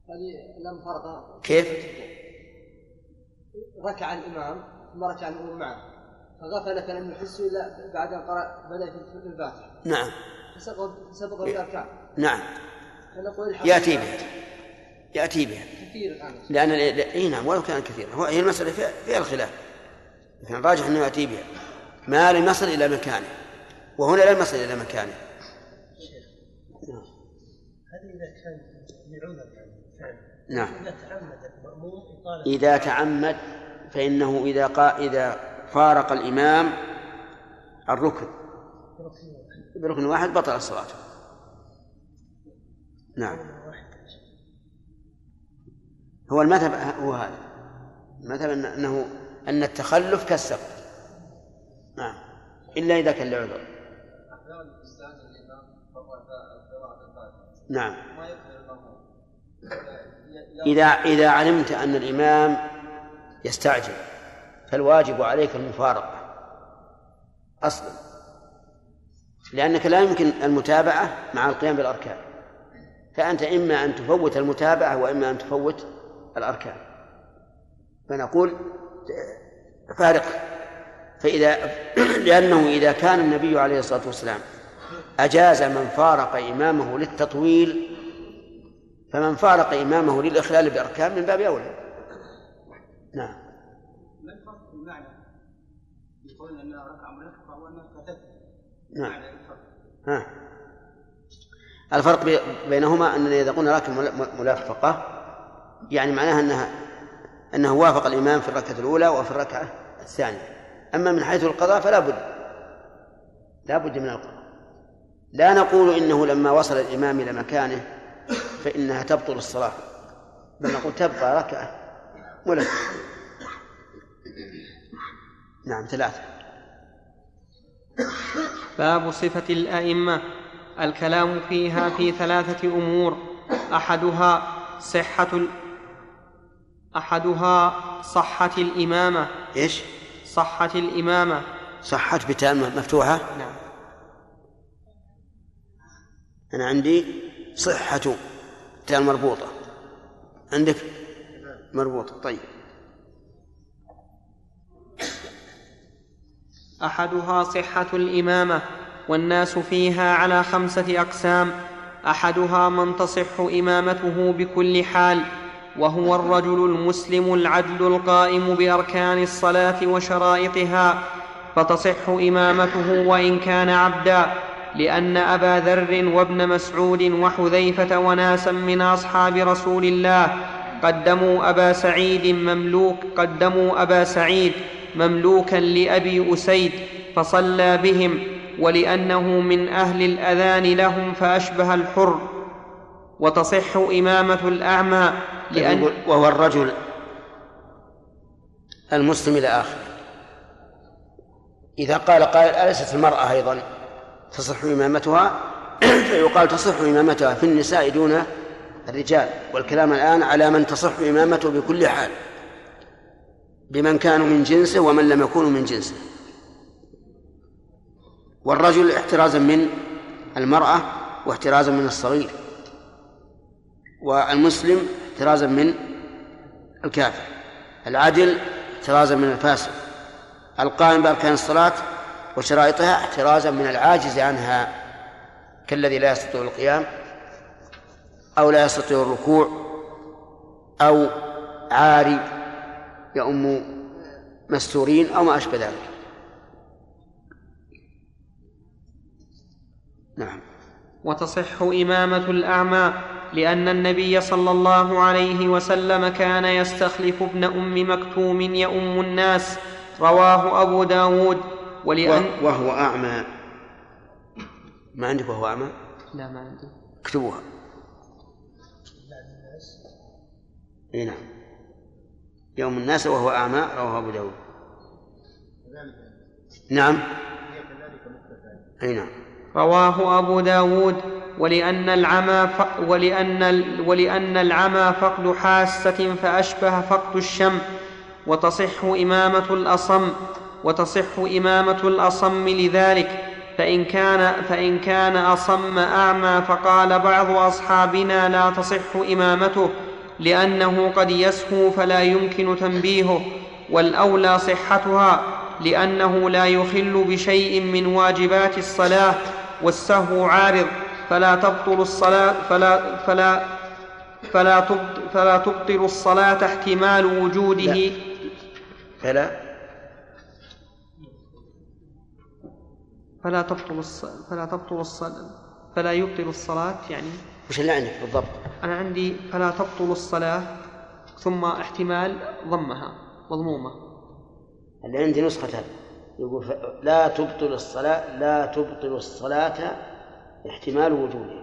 هذه لم فرق كيف؟ ركع الإمام ثم ركع المؤمن معه. فغفل فلم يحس إلا بعد أن قرأ بدأ في الفاتحة. نعم. فسبق سبق الأركان. نعم. فنقول يأتي بها. يأتي بها. كثير الآن. لأن إي نعم ولو كان كثيرا هو هي المسألة فيها, فيها الخلاف. لكن الراجح أنه يأتي بها. ما لم يصل إلى مكانه. وهنا لم يصل إلى مكانه. هذا إذا كان لعذر نعم. إذا تعمد المأموم إطالة. إذا تعمد فإنه إذا قا إذا فارق الإمام الركن. بركن واحد بطل صلاته. نعم. هو المذهب هو هذا. المذهب أنه أن التخلف كالسبق نعم. إلا إذا كان لعذر. نعم. إذا إذا علمت أن الإمام يستعجل فالواجب عليك المفارقة. أصلا لأنك لا يمكن المتابعة مع القيام بالأركان. فأنت إما أن تفوت المتابعة وإما أن تفوت الأركان. فنقول فارق. فإذا لأنه إذا كان النبي عليه الصلاة والسلام أجاز من فارق إمامه للتطويل فمن فارق إمامه للإخلال بأركان من باب أولى. نعم. ما الفرق فتت نعم. ها. الفرق بي- بينهما أننا إذا قلنا ركعة مل- ملفقة يعني معناها أنها أنه وافق الإمام في الركعة الأولى وفي الركعة الثانية. أما من حيث القضاء فلا بد. لا بد من القضاء. لا نقول إنه لما وصل الإمام إلى مكانه فإنها تبطل الصلاة. بل نقول تبقى ركعة ولا نعم ثلاثة. باب صفة الأئمة. الكلام فيها في ثلاثة أمور. أحدها صحة ال... أحدها صحة الإمامة. إيش؟ صحة الإمامة. صحة بتاء مفتوحة؟ نعم. أنا عندي صحة تاء مربوطة. عندك مربوطة. طيب. أحدها صحة الإمامة والناس فيها على خمسة أقسام. أحدها من تصح إمامته بكل حال وهو الرجل المسلم العدل القائم بأركان الصلاة وشرائطها فتصح إمامته وإن كان عبدا. لأن أبا ذر وابن مسعود وحذيفة وناسا من أصحاب رسول الله قدموا أبا سعيد مملوك قدموا أبا سعيد مملوكا لأبي أسيد فصلى بهم ولأنه من أهل الأذان لهم فأشبه الحر. وتصح إمامة الأعمى لأن وهو الرجل المسلم إلى اخره إذا قال قائل أليست المرأة أيضا؟ تصح إمامتها [CLEARS THROAT] فيقال تصح إمامتها في النساء دون الرجال. والكلام الآن على من تصح إمامته بكل حال. بمن كانوا من جنسه ومن لم يكونوا من جنسه. والرجل احترازا من المرأة واحترازا من الصغير. والمسلم احترازا من الكافر. العدل احترازا من الفاسق. القائم بأركان الصلاة وشرائطها احترازا من العاجز عنها كالذي لا يستطيع القيام أو لا يستطيع الركوع أو عاري يؤم مستورين أو ما أشبه ذلك. نعم. وتصح إمامة الأعمى لأن النبي صلى الله عليه وسلم كان يستخلف ابن أم مكتوم يؤم الناس رواه أبو داود. ولأن وهو أعمى. ما عندك وهو أعمى؟ لا ما عندي. اكتبوها. إي نعم. يوم الناس وهو أعمى رواه أبو داود. نعم. أي نعم. رواه أبو داود. ولأن العمى ف... ولأن ال... ولأن العمى فقد حاسة فأشبه فقد الشم وتصح إمامة الأصم. وتصح إمامة الأصم لذلك فإن كان فإن كان أصم أعمى فقال بعض أصحابنا لا تصح إمامته لأنه قد يسهو فلا يمكن تنبيهه والأولى صحتها لأنه لا يخل بشيء من واجبات الصلاة والسهو عارض فلا تبطل الصلاة فلا فلا فلا تبطل, فلا تبطل الصلاة احتمال وجوده لا. فلا فلا تبطل الصلاة فلا تبطل الصلاة فلا يبطل الصلاة يعني وش اللي عندك بالضبط؟ أنا عندي فلا تبطل الصلاة ثم احتمال ضمها مضمومة اللي عندي نسختان يقول. لا تبطل الصلاة لا تبطل الصلاة احتمال وجوده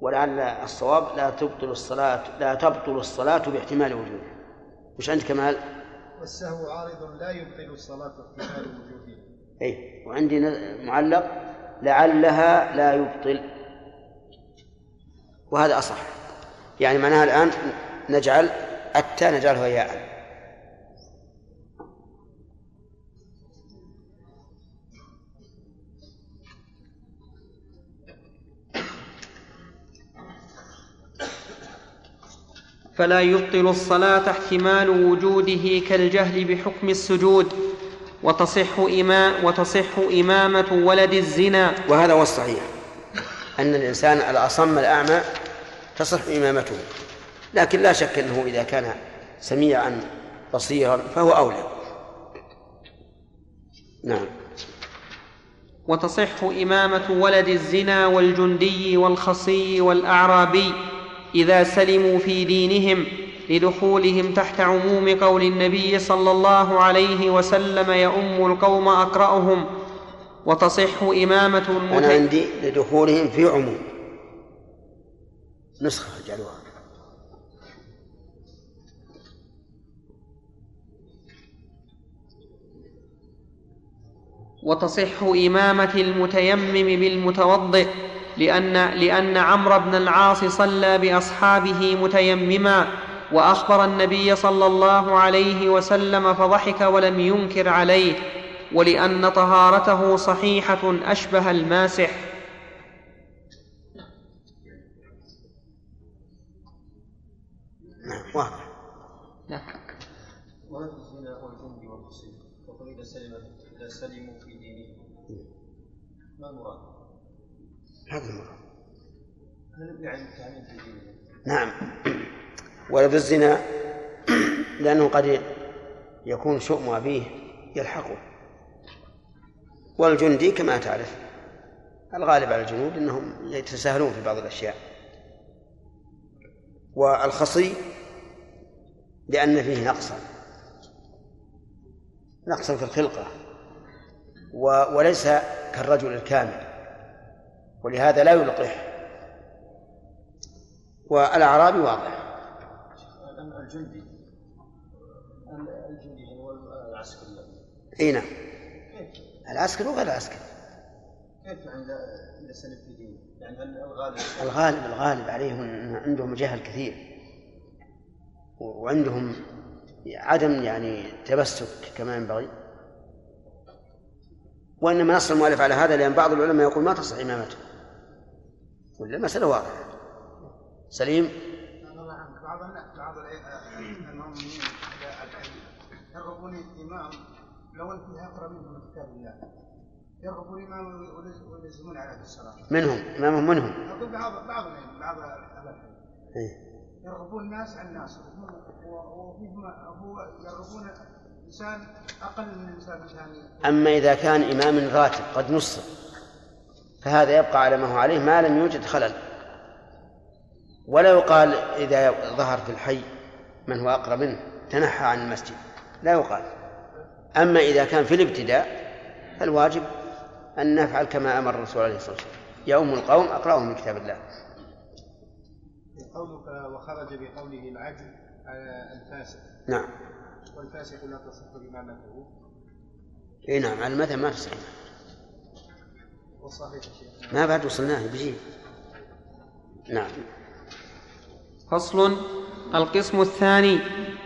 ولعل الصواب لا تبطل الصلاة لا تبطل الصلاة باحتمال وجوده وش عندك كمال؟ والسهو عارض لا يبطل الصلاة باحتمال وجوده اي وعندي معلق لعلها لا يبطل. وهذا أصح. يعني معناها الآن نجعل التاء نجعلها ياء. فلا يبطل الصلاة احتمال وجوده كالجهل بحكم السجود. وتصح إما وتصح إمامة ولد الزنا. وهذا هو الصحيح. أن الإنسان الأصم الأعمى تصح إمامته. لكن لا شك أنه إذا كان سميعا بصيرا فهو أولى. نعم. وتصح إمامة ولد الزنا والجندي والخصي والأعرابي إذا سلموا في دينهم لدخولهم تحت عموم قول النبي صلى الله عليه وسلم يؤم القوم أقرأهم وتصح إمامة المتعين أنا عندي لدخولهم في عموم. نسخة اجعلوها وتصح إمامة المتيمم بالمتوضئ لأن لأن عمرو بن العاص صلى بأصحابه متيمما. وأخبر النبي صلى الله عليه وسلم فضحك ولم ينكر عليه ولأن طهارته صحيحة أشبه الماسح. نعم واضح. نعم وهذا الزنا والجند والخصي وقل إذا سلم إذا سلموا في دينهم ما المراد؟ هذا المراد. هل يعني التعميم في دينهم؟ نعم. ولد الزنا لأنه قد يكون شؤم أبيه يلحقه. والجندي كما تعرف الغالب على الجنود أنهم يتساهلون في بعض الأشياء. والخصي لأن فيه نقصا نقصا في الخلقة وليس كالرجل الكامل ولهذا لا يلقح. والأعرابي واضح. الجندي. الجندي هو العسكري إي نعم. العسكري وغير العسكري كيف يعني اذا سلم في دينه؟ يعني الغالب الغالب الغالب عليهم عندهم جهل كثير. وعندهم عدم يعني تمسك كما ينبغي. وإنما نص المؤلف على هذا لأن بعض العلماء يقول ما تصح إمامته. ولا المساله واضحة. سليم بعض بعض المؤمنين يرغبون الامام لو أنت أقرأ منهم من كتاب الله. يرغبون الإمام ويلزمون في الصلاة. منهم إمامهم منهم. أقول بعض بعض بعض أهل إيه. يرغبون الناس عن الناس. وفيهم هو يرغبون إنسان أقل من إنسان ثاني. أما إذا كان إمام راتب قد نصب فهذا يبقى على ما هو عليه ما لم يوجد خلل. ولا يقال إذا ظهر في الحي من هو أقرب منه تنحى عن المسجد لا يقال. أما إذا كان في الابتداء فالواجب أن نفعل كما أمر الرسول عليه الصلاة والسلام. يوم القوم أقرأهم من كتاب الله. قولك وخرج بقوله العدل على الفاسق. نعم. والفاسق لا تصح إمامته. إي نعم على المذهب ما تصح. والصحيح شيخ. ما بعد وصلناه بيجي نعم. فصل القسم الثاني.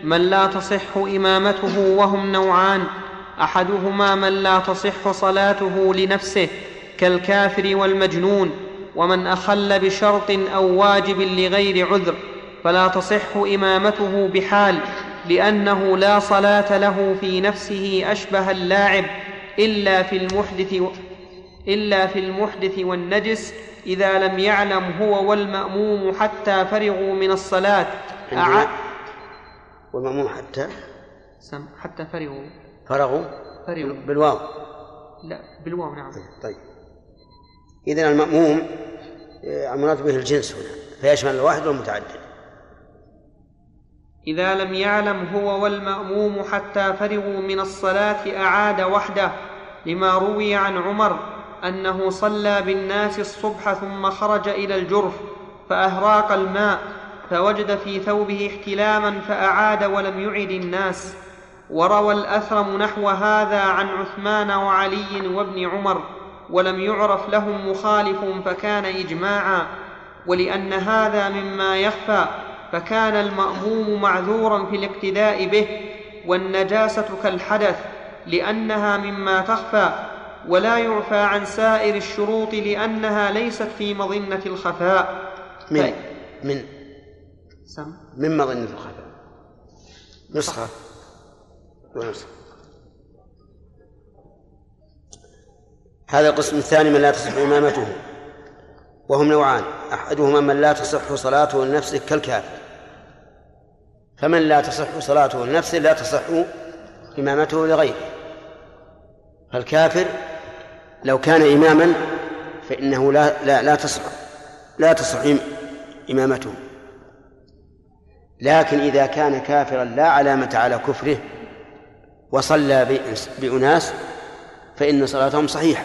من لا تصح إمامته وهم نوعان. أحدهما من لا تصح صلاته لنفسه كالكافر والمجنون ومن أخل بشرط أو واجب لغير عذر فلا تصح إمامته بحال لأنه لا صلاة له في نفسه أشبه اللاعب إلا في المحدث إلا في المحدث والنجس إذا لم يعلم هو والمأموم حتى فرغوا من الصلاة. أع... والمأموم حتى سم حتى فرغوا. فرغوا فرغوا. بالواو. لا بالواو نعم. طيب. إذا المأموم آه، المراد به الجنس هنا فيشمل الواحد والمتعدد. إذا لم يعلم هو والمأموم حتى فرغوا من الصلاة أعاد وحده لما روي عن عمر أنه صلى بالناس الصبح ثم خرج إلى الجرف فأهراق الماء. فوجد في ثوبه احتلاما فأعاد ولم يعد الناس. وروى الأثرم نحو هذا عن عثمان وعلي وابن عمر ولم يعرف لهم مخالف فكان إجماعا. ولأن هذا مما يخفى فكان المأموم معذورا في الاقتداء به. والنجاسة كالحدث لأنها مما تخفى. ولا يعفى عن سائر الشروط لأنها ليست في مظنة الخفاء. من؟ ف... من؟ من مظنة الخفاء نسخة. ونسخة. هذا القسم الثاني من لا تصح إمامته. وهم نوعان. أحدهما من لا تصح صلاته لنفسه كالكافر. فمن لا تصح صلاته لنفسه لا تصح إمامته لغيره. فالكافر لو كان إماما فإنه لا لا لا تصح لا تصح إمامته. لكن إذا كان كافرا لا علامة على كفره وصلى بأناس فإن صلاتهم صحيحة.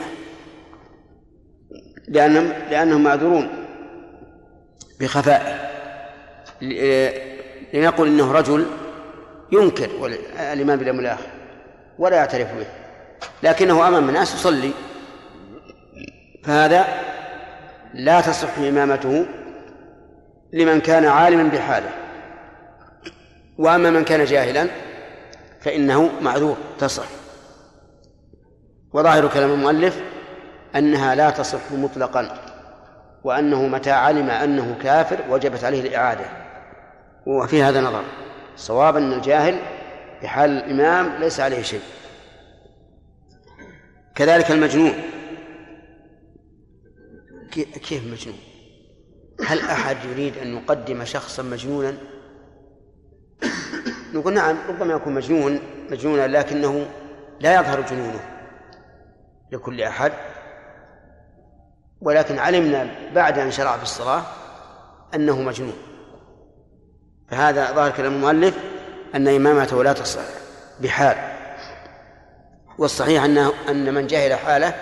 لأنهم لأنهم معذورون بخفاء لنقل إنه رجل ينكر الإيمان باليوم الآخر ولا يعترف به. لكنه أمام الناس يصلي. فهذا لا تصح إمامته لمن كان عالما بحاله. وأما من كان جاهلا فإنه معذور تصح. وظاهر كلام المؤلف أنها لا تصح مطلقا وأنه متى علم أنه كافر وجبت عليه الإعادة. وفي هذا نظر. الصواب أن الجاهل بحال الإمام ليس عليه شيء. كذلك المجنون. كيف مجنون؟ هل أحد يريد أن يقدم شخصا مجنونا؟ نقول نعم ربما يكون مجنون مجنونا لكنه لا يظهر جنونه لكل أحد. ولكن علمنا بعد أن شرع في الصلاة أنه مجنون. فهذا ظاهر كلام المؤلف أن إمامته لا تصح بحال. والصحيح أنه أن من جهل حاله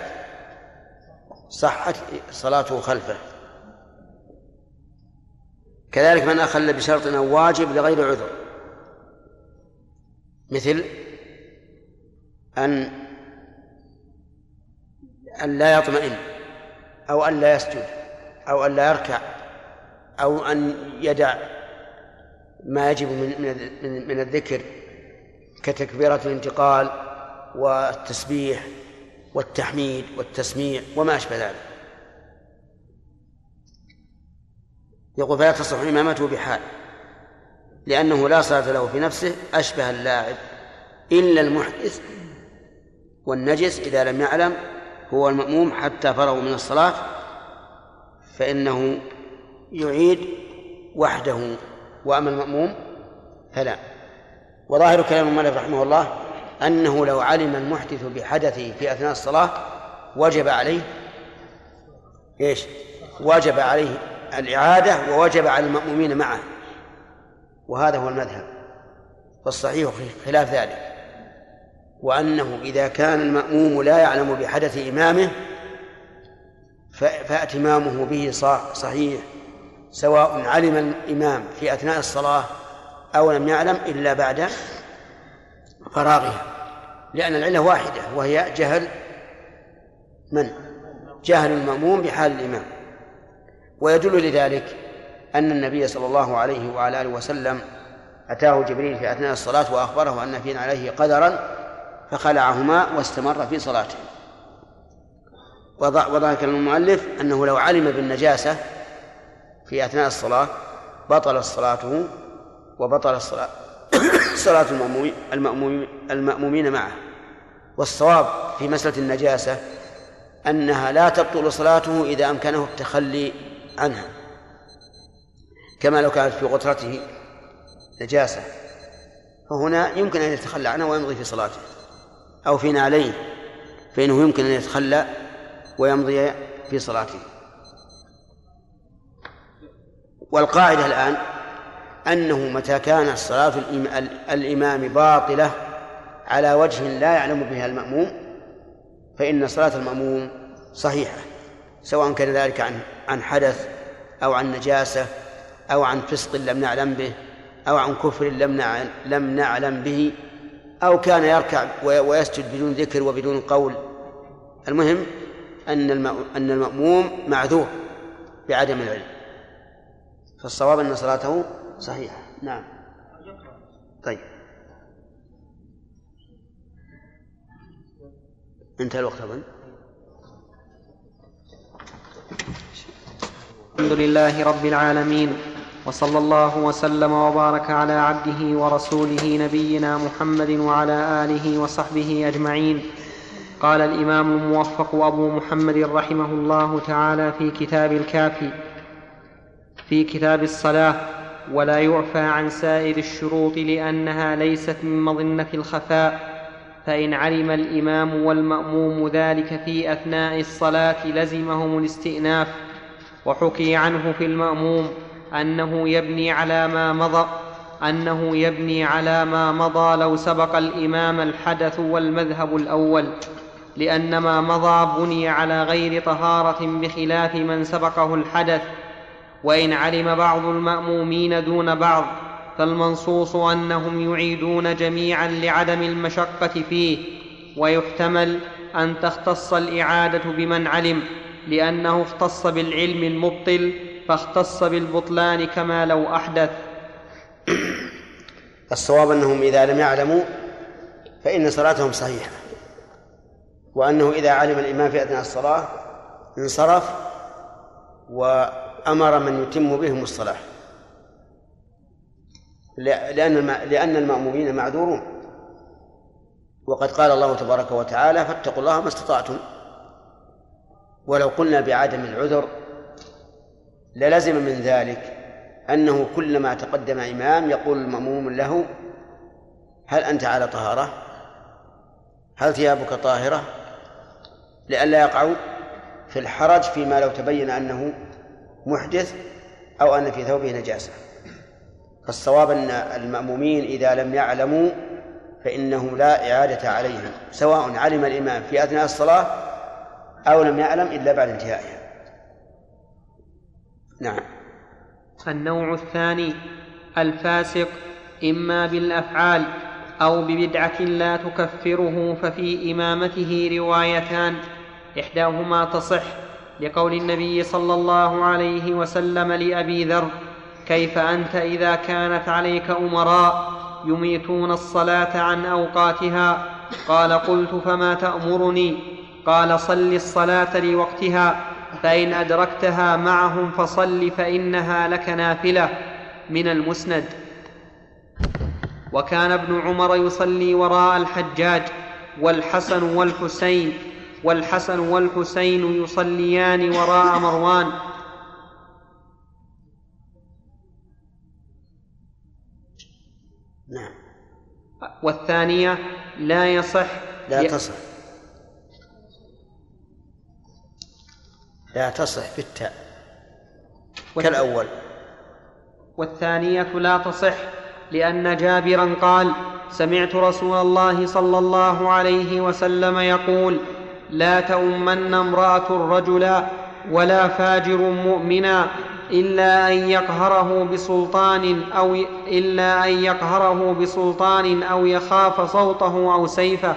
صحت صلاته خلفه. كذلك من أخل بشرط أو واجب لغير عذر. مثل أن أن لا يطمئن أو أن لا يسجد أو أن لا يركع أو أن يدع ما يجب من من من الذكر كتكبيرة الانتقال والتسبيح والتحميد والتسميع وما أشبه ذلك. يقول فلا تصح إمامته بحال. لأنه لا صلاة له في نفسه أشبه اللاعب. إلا المحدث والنجس إذا لم يعلم هو المأموم حتى فرغوا من الصلاة فإنه يعيد وحده. وأما المأموم فلا. وظاهر كلام المؤلف رحمه الله أنه لو علم المحدث بحدثه في أثناء الصلاة وجب عليه إيش؟ وجب عليه الإعادة ووجب على المأمومين معه. وهذا هو المذهب والصحيح خلاف ذلك وأنه إذا كان المأموم لا يعلم بحدث إمامه فاتمامه به صحيح سواء علم الإمام في أثناء الصلاة أو لم يعلم إلا بعد فراغها لأن العلة واحدة وهي جهل من؟ جهل المأموم بحال الإمام ويدل لذلك أن النبي صلى الله عليه وعلى آله وسلم أتاه جبريل في أثناء الصلاة وأخبره أن في عليه قدرا فخلعهما واستمر في صلاته. كلام المؤلف أنه لو علم بالنجاسة في أثناء الصلاة بطل صلاته وبطل الصلاة [COUGHS] صلاة المأمومين المأمومين معه. والصواب في مسألة النجاسة أنها لا تبطل صلاته إذا أمكنه التخلي عنها. كما لو كانت في غترته نجاسة. فهنا يمكن أن يتخلى عنها ويمضي في صلاته أو في نعليه فإنه يمكن أن يتخلى ويمضي في صلاته. والقاعدة الآن أنه متى كانت صلاة الإمام باطلة على وجه لا يعلم بها المأموم فإن صلاة المأموم صحيحة سواء كان ذلك عن عن حدث أو عن نجاسة أو عن فسق لم نعلم به أو عن كفر لم لم نعلم به أو كان يركع ويسجد بدون ذكر وبدون قول. المهم أن أن المأموم معذور بعدم العلم. فالصواب أن صلاته صحيحة. نعم. طيب. انتهى الوقت أظن. الحمد لله رب العالمين. وصلى الله وسلم وبارك على عبده ورسوله نبينا محمد وعلى آله وصحبه أجمعين. قال الإمام الموفق أبو محمد رحمه الله تعالى في كتاب الكافي في كتاب الصلاة ولا يعفى عن سائر الشروط لأنها ليست من مظنة الخفاء فإن علم الإمام والمأموم ذلك في أثناء الصلاة لزمهم الاستئناف وحكي عنه في المأموم أنه يبني على ما مضى أنه يبني على ما مضى لو سبق الإمام الحدث والمذهب الأول. لأن ما مضى بني على غير طهارة بخلاف من سبقه الحدث. وإن علم بعض المأمومين دون بعض فالمنصوص أنهم يعيدون جميعا لعدم المشقة فيه. ويحتمل أن تختص الإعادة بمن علم لأنه اختص بالعلم المبطل فاختص بالبطلان كما لو أحدث. [CLEARS THROAT] الصواب أنهم إذا لم يعلموا فإن صلاتهم صحيحة وأنه إذا علم الإمام في أثناء الصلاة انصرف وأمر من يتم بهم الصلاة. لأن لأن المأمومين معذورون. وقد قال الله تبارك وتعالى فاتقوا الله ما استطعتم. ولو قلنا بعدم العذر للزم من ذلك أنه كلما تقدم إمام يقول المأموم له هل أنت على طهارة؟ هل ثيابك طاهرة؟ لئلا يقعوا في الحرج فيما لو تبين أنه محدث أو أن في ثوبه نجاسة فالصواب أن المأمومين إذا لم يعلموا فإنه لا إعادة عليهم سواء علم الإمام في أثناء الصلاة أو لم يعلم إلا بعد انتهائها نعم. النوع الثاني الفاسق إما بالأفعال أو ببدعة لا تكفره ففي إمامته روايتان. إحداهما تصح لقول النبي صلى الله عليه وسلم لأبي ذر كيف أنت إذا كانت عليك أمراء يميتون الصلاة عن أوقاتها؟ قال قلت فما تأمرني؟ قال صل الصلاة لوقتها فإن أدركتها معهم فصل فإنها لك نافلة من المسند. وكان ابن عمر يصلي وراء الحجاج والحسن والحسين والحسن والحسين يصليان وراء مروان. نعم. والثانية لا يصح لا تصح. لا تصح بالتاء كالأول. والثانية لا تصح لأن جابرا قال سمعت رسول الله صلى الله عليه وسلم يقول لا تؤمن امرأة رجلا ولا فاجر مؤمنا إلا أن يقهره بسلطان أو إلا أن يقهره بسلطان أو يخاف صوته أو سيفه.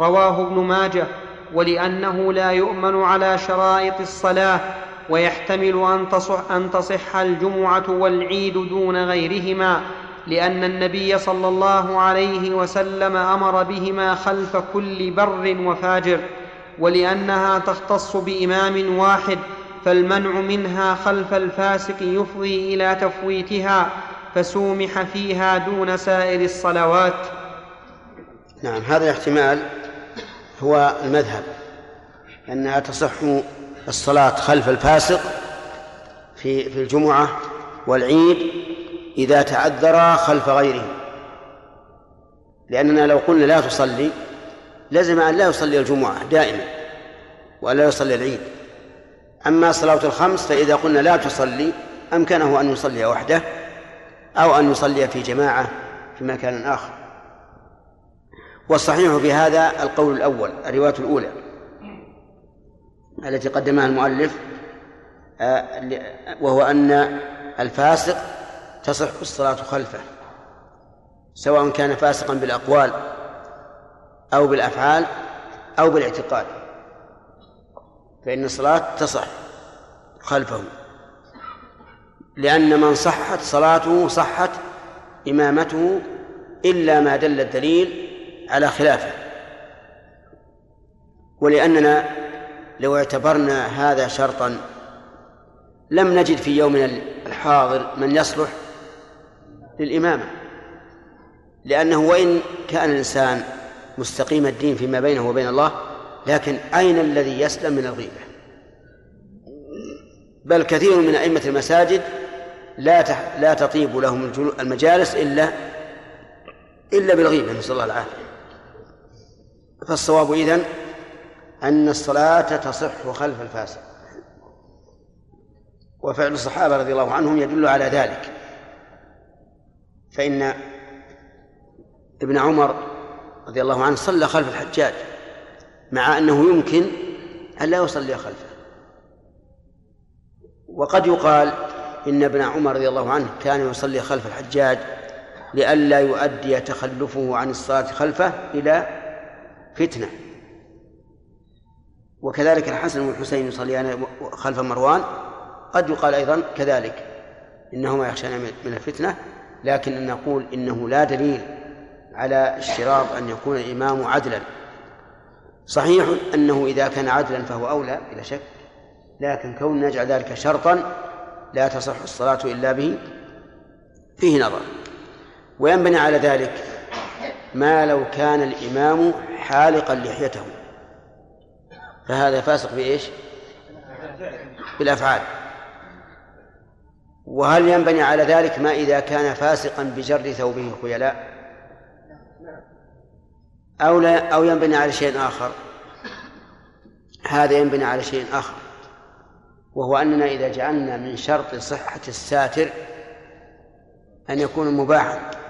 رواه ابن ماجه. ولأنه لا يؤمن على شرائط الصلاة ويحتمل أن تصح, أن تصح الجمعة والعيد دون غيرهما لأن النبي صلى الله عليه وسلم أمر بهما خلف كل بر وفاجر ولأنها تختص بإمام واحد فالمنع منها خلف الفاسق يفضي إلى تفويتها فسومح فيها دون سائر الصلوات. نعم هذا الاحتمال هو المذهب أنها تصح الصلاة خلف الفاسق في في الجمعة والعيد إذا تعذر خلف غيره. لأننا لو قلنا لا تصلي لزم أن لا يصلي الجمعة دائما وألا يصلي العيد. أما صلاة الخمس فإذا قلنا لا تصلي أمكنه أن يصلي وحده أو أن يصلي في جماعة في مكان آخر. والصحيح في هذا القول الأول الرواية الأولى. التي قدمها المؤلف آه، وهو أن الفاسق تصح الصلاة خلفه سواء كان فاسقا بالأقوال أو بالأفعال أو بالاعتقاد. فإن الصلاة تصح خلفه لأن من صحت صلاته صحت إمامته إلا ما دل الدليل على خلافه. ولأننا لو اعتبرنا هذا شرطا لم نجد في يومنا الحاضر من يصلح للإمامة. لأنه وإن كان الإنسان مستقيم الدين فيما بينه وبين الله لكن أين الذي يسلم من الغيبة؟ بل كثير من أئمة المساجد لا. لا تطيب لهم المجالس إلا إلا بالغيبة نسأل الله العافية. فالصواب إذن أن الصلاة تصح خلف الفاسق. وفعل الصحابة رضي الله عنهم يدل على ذلك. فإن ابن عمر رضي الله عنه صلى خلف الحجاج مع أنه يمكن أن لا يصلي خلفه. وقد يقال إن ابن عمر رضي الله عنه كان يصلي خلف الحجاج لئلا يؤدي تخلفه عن الصلاة خلفه إلى فتنة. وكذلك الحسن والحسين يصليان خلف مروان. قد يقال أيضا كذلك إنهما يخشان من الفتنة لكن نقول إنه لا دليل على اشتراط أن يكون الإمام عدلا. صحيح أنه إذا كان عدلا فهو أولى بلا شك لكن كون نجعل ذلك شرطا لا تصح الصلاة إلا به فيه نظر. وينبني على ذلك ما لو كان الإمام حالقا لحيته. فهذا فاسق بإيش؟ بالأفعال. وهل ينبني على ذلك ما إذا كان فاسقا بجر ثوبه؟ خيلاء أو لا أو ينبني على شيء آخر. هذا ينبني على شيء آخر. وهو أننا إذا جعلنا من شرط صحة الساتر أن يكون مباحا.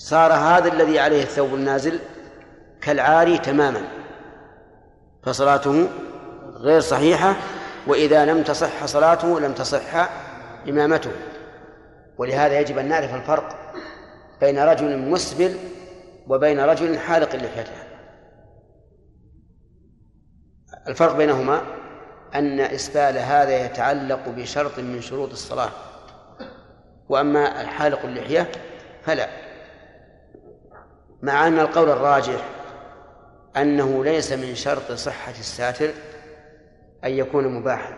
صار هذا الذي عليه الثوب النازل كالعاري تماما فصلاته غير صحيحة وإذا لم تصح صلاته لم تصح إمامته. ولهذا يجب أن نعرف الفرق بين رجل مسبل وبين رجل حالق لحيته. الفرق بينهما أن إسبال هذا يتعلق بشرط من شروط الصلاة وأما الحالق اللحية فلا. مع أن القول الراجح أنه ليس من شرط صحة الساتر أن يكون مباحا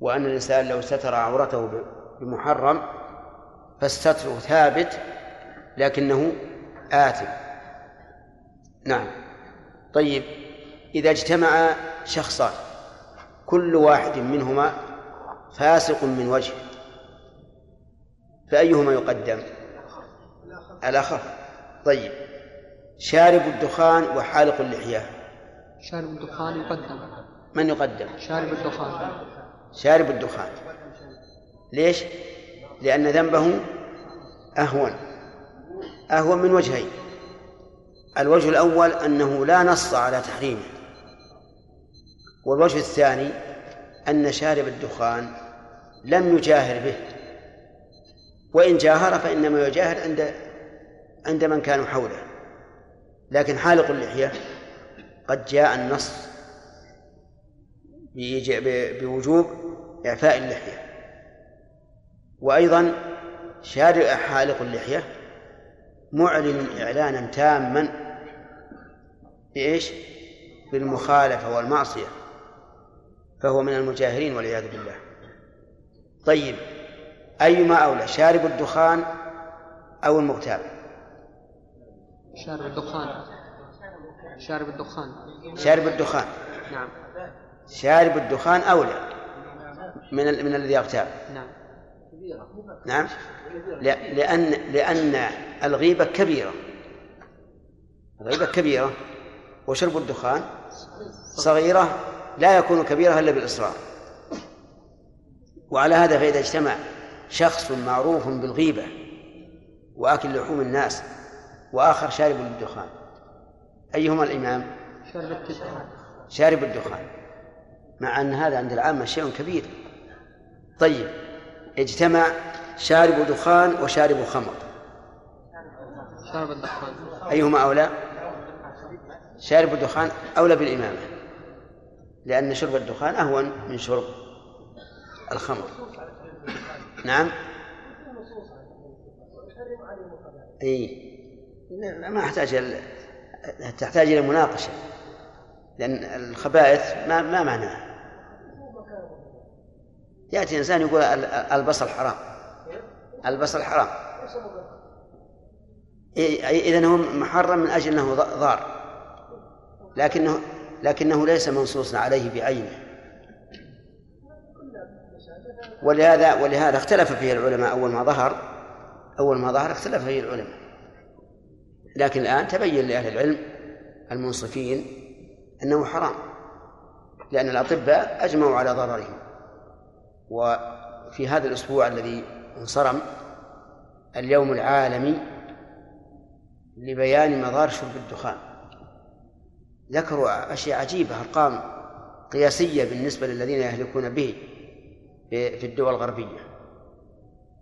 وأن الإنسان لو ستر عورته بمحرم فالستر ثابت لكنه آثم. نعم. طيب إذا اجتمع شخصان كل واحد منهما فاسق من وجه فأيهما يقدم؟ الأخف طيب. شارب الدخان وحالق اللحية. شارب الدخان يقدم. من يقدم؟ شارب الدخان. شارب الدخان. ليش؟ لأن ذنبه أهون. أهون من وجهين. الوجه الأول أنه لا نص على تحريمه. والوجه الثاني أن شارب الدخان لم يجاهر به. وإن جاهر فإنما يجاهر عند عند من كانوا حوله. لكن حالق اللحية قد جاء النص بوجوب إعفاء اللحية. وأيضا شارع حالق اللحية معلن إعلانا تاما بإيش؟ بالمخالفة والمعصية فهو من المجاهرين والعياذ بالله. طيب أيما أولى شارب الدخان أو المغتاب؟ شارب الدخان. شارب الدخان. شارب الدخان. نعم. شارب الدخان أولى من ال... من الذي يغتاب. نعم. نعم. لأن لأن الغيبة كبيرة. الغيبة كبيرة. وشرب الدخان صغيرة لا يكون كبيرة إلا بالإصرار. وعلى هذا فإذا اجتمع شخص معروف بالغيبة وأكل لحوم الناس وآخر شارب للدخان أيهما الإمام؟ شارب الدخان. شارب الدخان. مع أن هذا عند العامة شيء كبير. طيب اجتمع شارب دخان وشارب خمر. شارب الدخان. أيهما أولى؟ شارب الدخان أولى بالإمامة. لأن شرب الدخان أهون من شرب الخمر. نعم. اي ما أحتاج تحتاج إلى مناقشة لأن الخبائث ما ما معناها يأتي إنسان يقول البصل حرام. البصل حرام. إذا هو محرم من أجل إنه ضار. لكنه لكنه ليس منصوصا عليه بعينه. ولهذا ولهذا اختلف فيه العلماء أول ما ظهر أول ما ظهر اختلف فيه العلماء. لكن الآن تبين لأهل العلم المنصفين أنه حرام لأن الأطباء أجمعوا على ضرره وفي هذا الأسبوع الذي انصرم اليوم العالمي لبيان مضار شرب الدخان. ذكروا أشياء عجيبة أرقام قياسية بالنسبة للذين يهلكون به في الدول الغربية.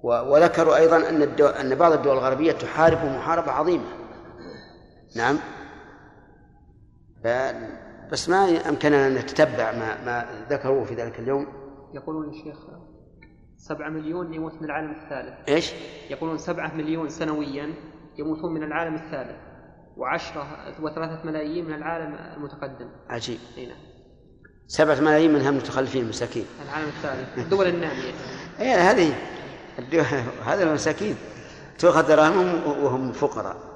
وذكروا أيضا أن أن بعض الدول الغربية تحارب محاربة عظيمة. نعم. بس ما أمكننا أن نتتبع ما, ما ذكروه في ذلك اليوم. يقولون يا شيخ سبعة مليون يموت من العالم الثالث. إيش؟ يقولون سبعة مليون سنويا يموتون من العالم الثالث. وعشرة وثلاثة ملايين من العالم المتقدم. عجيب. أي نعم. سبعة ملايين منها متخلفين مساكين العالم الثالث. الدول النامية. إيه هذه هذا المساكين. تؤخذ دراهمهم وهم فقراء.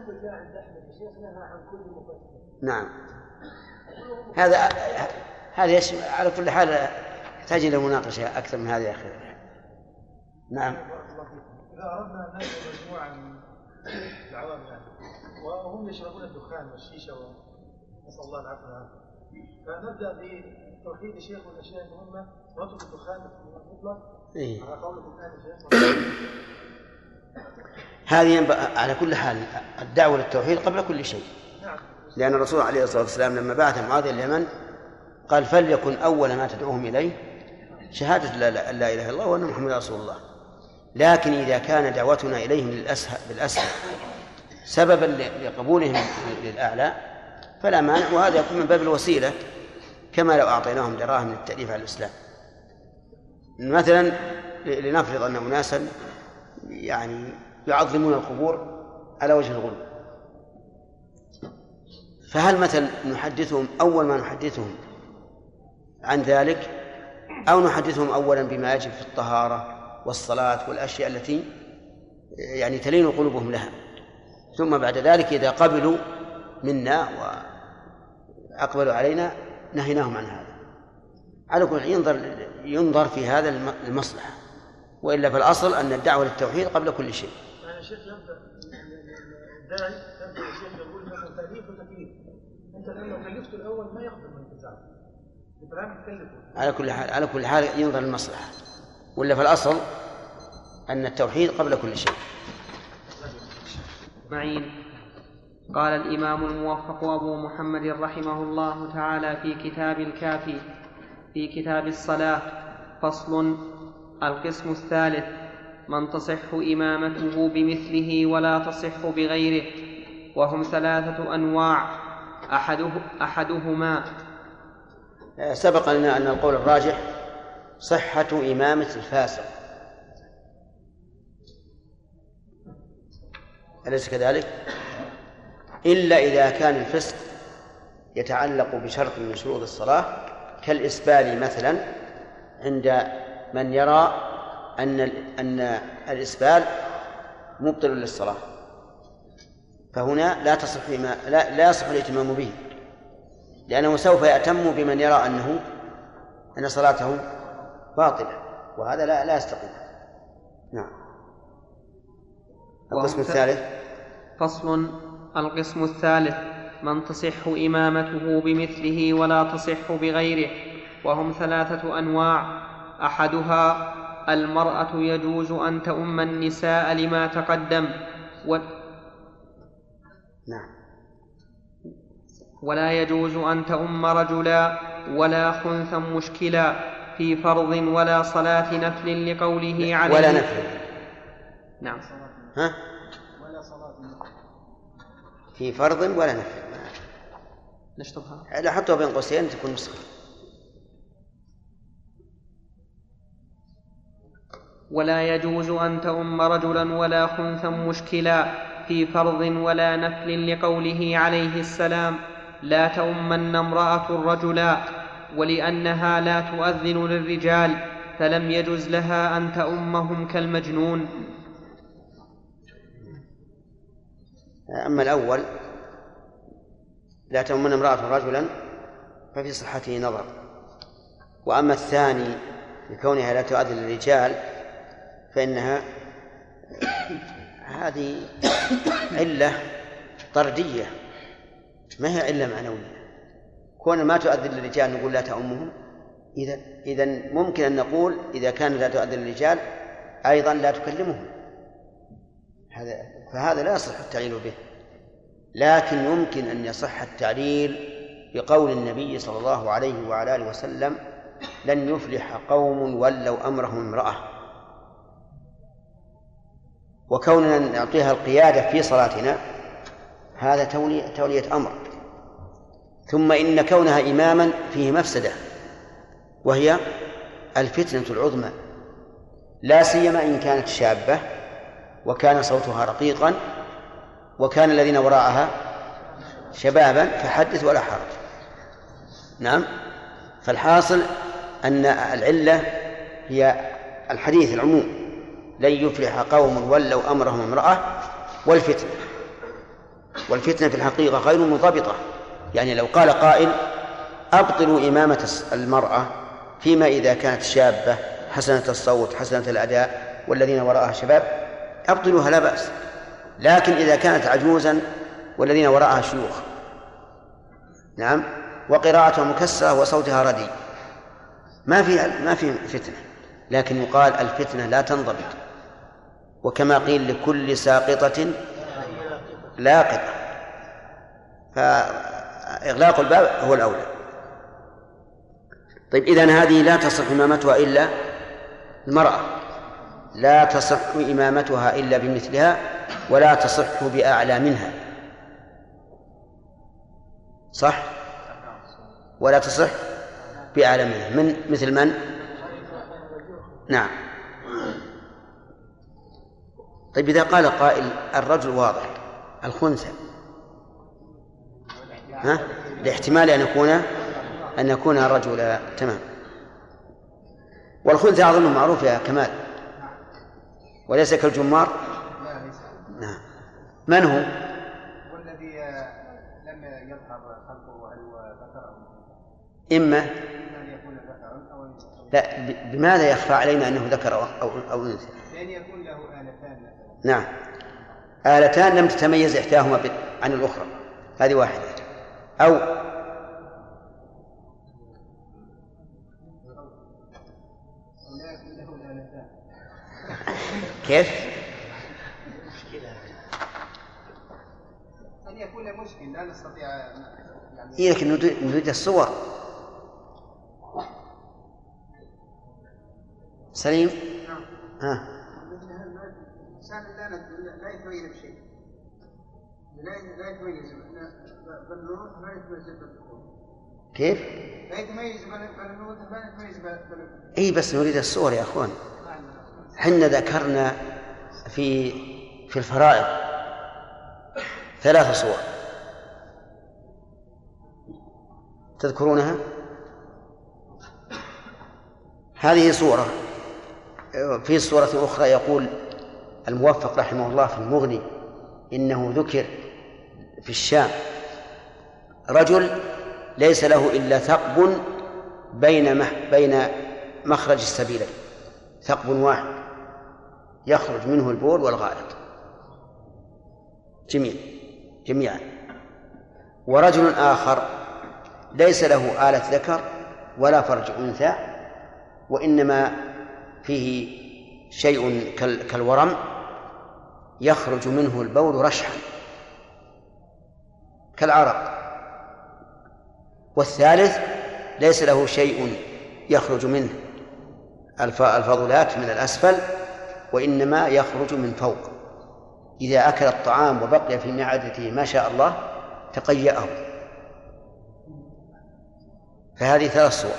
ثم يقول جاء عند أحمد الشيخ نهى عن كل نعم. هذا هذا يش... على كل حال يحتاج إلى مناقشة أكثر من هذا يا أخي نعم. إذا أردنا أن ندعو مجموعة من العوام وهم يشربون الدخان والشيشة ونسأل الله العفو والعافية. فنبدأ بتوحيد الشيخ والأشياء المهمة ونترك الدخان المطلق. إيه. على قول الآن الشيخ هذه ينبغي على كل حال الدعوة للتوحيد قبل كل شيء. نعم. لأن الرسول عليه الصلاة والسلام لما بعث معاذ إلى اليمن قال فليكن أول ما تدعوهم إليه شهادة لا, لا, لا إله إلا الله وأن محمدا رسول الله. لكن إذا كان دعوتنا إليهم للاسهل بالأسهل سببا لقبولهم للأعلى فلا مانع وهذا يكون من باب الوسيلة كما لو أعطيناهم دراهم للتأليف على الإسلام. مثلا لنفرض أن اناسا يعني يعظمون القبور على وجه الغلو. فهل مثلا نحدثهم أول ما نحدثهم عن ذلك أو نحدثهم أولا بما يجب في الطهارة والصلاة والأشياء التي يعني تلين قلوبهم لها؟ ثم بعد ذلك إذا قبلوا منا وأقبلوا علينا نهيناهم عن هذا. على كل ينظر ينظر في هذا الم- المصلحة. وإلا فالأصل أن الدعوة للتوحيد قبل كل شيء. يعني الشيخ يبدأ الداعي يبدأ الشيخ يقول مثلا تأليف وتكليف. أنت لو كلفته الأول ما يقبل من على كل حال على كل حال ينظر المصلحة ولا في الأصل أن التوحيد قبل كل شيء. معين قال الإمام الموفق أبو محمد رحمه الله تعالى في كتاب الكافي في كتاب الصلاة فصل القسم الثالث من تصح إمامته بمثله ولا تصح بغيره وهم ثلاثة أنواع أحده أحدهما سبق لنا أن القول الراجح صحة إمامة الفاسق أليس كذلك؟ إلا إذا كان الفسق يتعلق بشرط من شروط الصلاة كالإسبال مثلا عند من يرى أن أن الإسبال مبطل للصلاة. فهنا لا تصح إما- لا لا يصح الائتمام به لأنه سوف يأتم بمن يرى أنه أن صلاته باطلة وهذا لا لا يستقيم. نعم. القسم الثالث؟ فصل. القسم الثالث من تصح إمامته بمثله ولا تصح بغيره وهم ثلاثة أنواع. أحدها المرأة يجوز أن تؤم النساء لما تقدم. و نعم. ولا يجوز أن تؤم رجلا ولا خنثا مشكلا في فرض ولا صلاة نفل لقوله عليه. ولا نفل. نعم. ها؟ ولا صلاة في فرض ولا نفل. نشطبها. لا حطها بين قوسين تكون نسخة. ولا يجوز أن تؤم رجلا ولا خنثا مشكلا في فرض ولا نفل لقوله عليه السلام لا تؤمن امرأة رجلا ولأنها لا تؤذن للرجال فلم يجز لها أن تؤمهم كالمجنون. أما الأول لا تؤمن امرأة رجلا ففي صحته نظر. وأما الثاني لكونها لا تؤذن للرجال فإنها هذه علة طردية. ما هي علة معنوية؟ كون ما تؤذن للرجال نقول لا تؤمهم. إذا إذا ممكن أن نقول إذا كان لا تؤذن للرجال أيضا لا تكلمهم. هذا فهذا لا يصح التعليل به. لكن يمكن أن يصح التعليل بقول النبي صلى الله عليه وعلى آله وسلم لن يفلح قوم ولوا أمرهم امرأة. وكوننا نعطيها القيادة في صلاتنا هذا تولي تولية أمر. ثم إن كونها إماما فيه مفسدة وهي الفتنة العظمى. لا سيما إن كانت شابة وكان صوتها رقيقا وكان الذين وراءها شبابا فحدث ولا حرج. نعم. فالحاصل أن العلة هي الحديث العموم. لن يفلح قوم ولوا أمرهم امرأة والفتنة. والفتنة في الحقيقة غير منضبطة. يعني لو قال قائل أبطلوا إمامة المرأة فيما إذا كانت شابة حسنة الصوت حسنة الأداء والذين وراءها شباب أبطلوها لا بأس. لكن إذا كانت عجوزا والذين وراءها شيوخ. نعم. وقراءتها مكسرة وصوتها ردي ما في ما في فتنة. لكن يقال الفتنة لا تنضبط. وكما قيل لكل ساقطة لاقطة. فإغلاق الباب هو الأولى. طيب إذن هذه لا تصح إمامتها إلا المرأة. لا تصح إمامتها إلا بمثلها ولا تصح بأعلى منها. صح؟ ولا تصح بأعلى منها. من مثل من؟ نعم. طيب إذا قال قائل الرجل واضح الخنثى. ها؟ لاحتمال أن يكون أن يكون رجلا تمام. والخنثى أظن معروف يا كمال. وليس كالجمار؟ نعم. من هو؟ والذي لم يظهر خلقه هل هو ذكر أو إما لا بماذا يخفى علينا أنه ذكر أو أو, أو أنثى؟ لأن يكون له آلتان مثلا. نعم. آلتان لم تتميز إحداهما ب- عن الأخرى. هذه واحدة. أو أو لا يكون له آلتان. كيف؟ أن يكون مشكل لا نستطيع يعني إيه لكن نريد الصور. سليم؟ ها. الإنسان لا لا يتميز بشيء. لا لا يتميز. بالنور لا يتميز بالذكور كيف؟ لا يتميز بالنور لا يتميز بال إي بس نريد الصور يا أخوان. حنا ذكرنا في في الفرائض ثلاث صور. تذكرونها؟ هذه صورة. في صورة أخرى يقول الموفق رحمه الله في المغني إنه ذكر في الشام رجل ليس له إلا ثقب بين بين مخرج السبيلين ثقب واحد يخرج منه البول والغائط. جميع جميعا. ورجل آخر ليس له آلة ذكر ولا فرج أنثى وإنما فيه شيء كال- كالورم. يخرج منه البول رشحا كالعرق. والثالث ليس له شيء يخرج منه. الف- الفضلات من الأسفل وإنما يخرج من فوق. إذا أكل الطعام وبقي في معدته ما شاء الله تقيأه. فهذه ثلاث صور.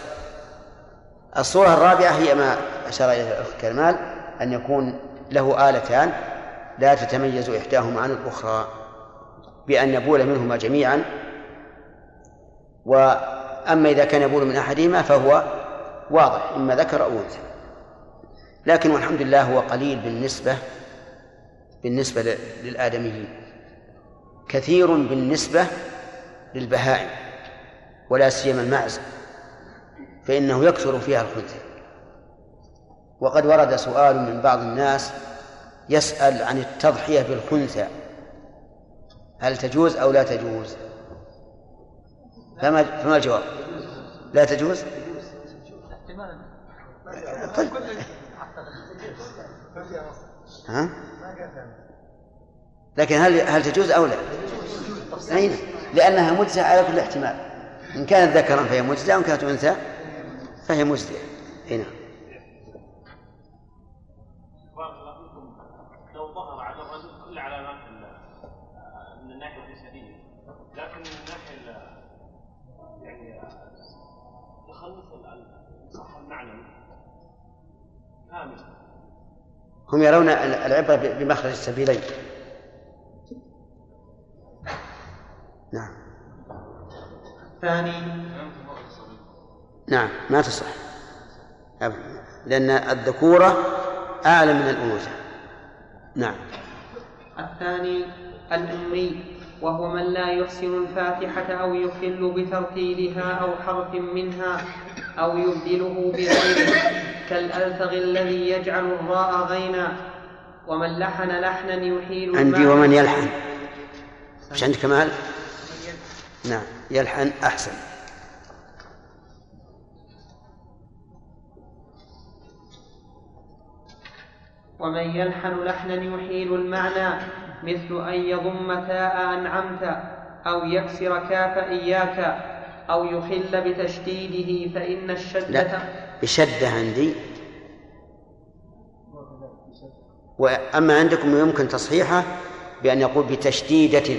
الصورة الرابعة هي ما أشار إليها الأخ كمال أن يكون له آلتان لا تتميز إحداهما عن الأخرى بأن يبول منهما جميعا. وأما إذا كان يبول من أحدهما فهو واضح إما ذكر أو أنثى. لكن والحمد لله هو قليل بالنسبة بالنسبة للآدميين. كثير بالنسبة للبهائم ولا سيما المعز فإنه يكثر فيها الخنثى. وقد ورد سؤال من بعض الناس يسأل عن التضحية بالخنثى. هل تجوز أو لا تجوز؟ فما فما الجواب؟ لا تجوز؟ طيب. ها؟ لكن هل هل تجوز أو لا؟ أي نعم. لأنها مجزئه على كل احتمال. إن كانت ذكرا فهي مجزئه وإن كانت أنثى فهي مجزئة. أي نعم بارك الله فيكم لو ظهر على الرجل كل علامات ال- من الناحيه الجسديه لكن من الناحيه ال- التخلف صح المعنى كامل هم يرون العبرة بمخرج السبيلين. نعم. الثاني نعم ما تصح. لأن الذكورة أعلى من الأنوثة. نعم. الثاني الأمي وهو من لا يحسن الفاتحة أو يخل بترتيلها أو حرف منها أو يبدله بغيره. كالألفغ الذي يجعل الراء غينا ومن لحن لحنا يحيل عندي ومن يلحن. مش عندك كمال؟ نعم يلحن أحسن. ومن يلحن لحنا يحيل المعنى مثل أن يضم تاء أنعمت أو يكسر كاف إياك أو يخل بتشديده فإن الشدة لا. بشدة عندي. وأما عندكم يمكن تصحيحه بأن يقول بتشديدة.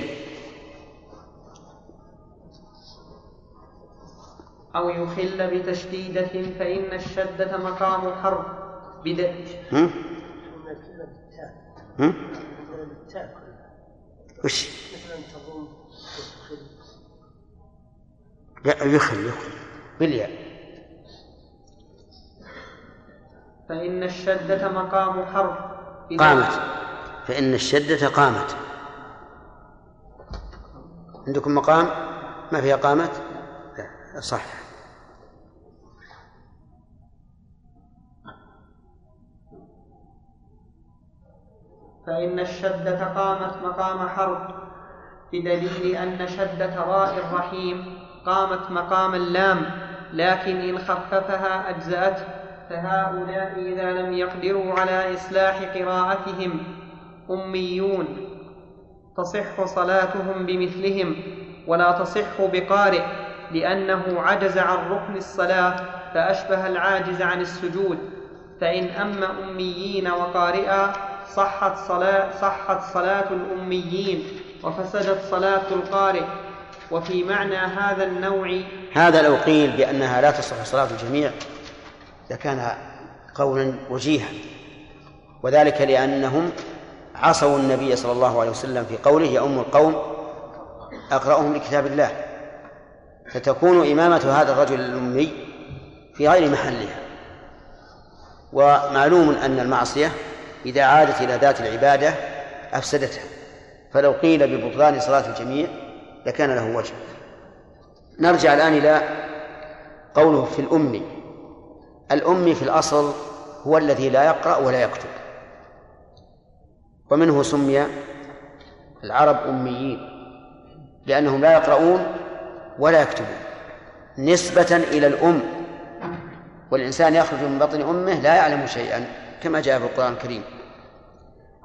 أو يخل بتشديدة فإن الشدة مقام حرف بد... هم؟ من الكلمة بالتاء هم؟ مثلا بالتاء كلها وش؟ لا يخل يخل. بالياء. فإن الشدة مقام حرف قامت. فإن الشدة قامت. عندكم مقام؟ ما فيها قامت؟ صح. فإن الشدة قامت مقام حرف بدليل أن شدة راء الرحيم قامت مقام اللام لكن إن خففها أجزأته. فهؤلاء إذا لم يقدروا على إصلاح قراءتهم أميون. تصح صلاتهم بمثلهم ولا تصح بقارئ لأنه عجز عن ركن الصلاة فأشبه العاجز عن السجود. فإن أما أميين وقارئا صحت صلاة صحت صلاة الأميين وفسدت صلاة القارئ. وفي معنى هذا النوع هذا لو قيل بأنها لا تصح صلاة الجميع لكان قولا وجيها. وذلك لأنهم عصوا النبي صلى الله عليه وسلم في قوله يؤم القوم أقرأهم لكتاب الله. فتكون إمامة هذا الرجل الأمي في غير محلها. ومعلوم أن المعصية إذا عادت إلى ذات العبادة أفسدتها. فلو قيل ببطلان صلاة الجميع لكان له وجه. نرجع الآن إلى قوله في الأمي. الأمي في الأصل هو الذي لا يقرأ ولا يكتب. ومنه سمي العرب أميين لأنهم لا يقرؤون ولا يكتبون. نسبة إلى الأم والإنسان يخرج من بطن أمه لا يعلم شيئا كما جاء في القرآن الكريم.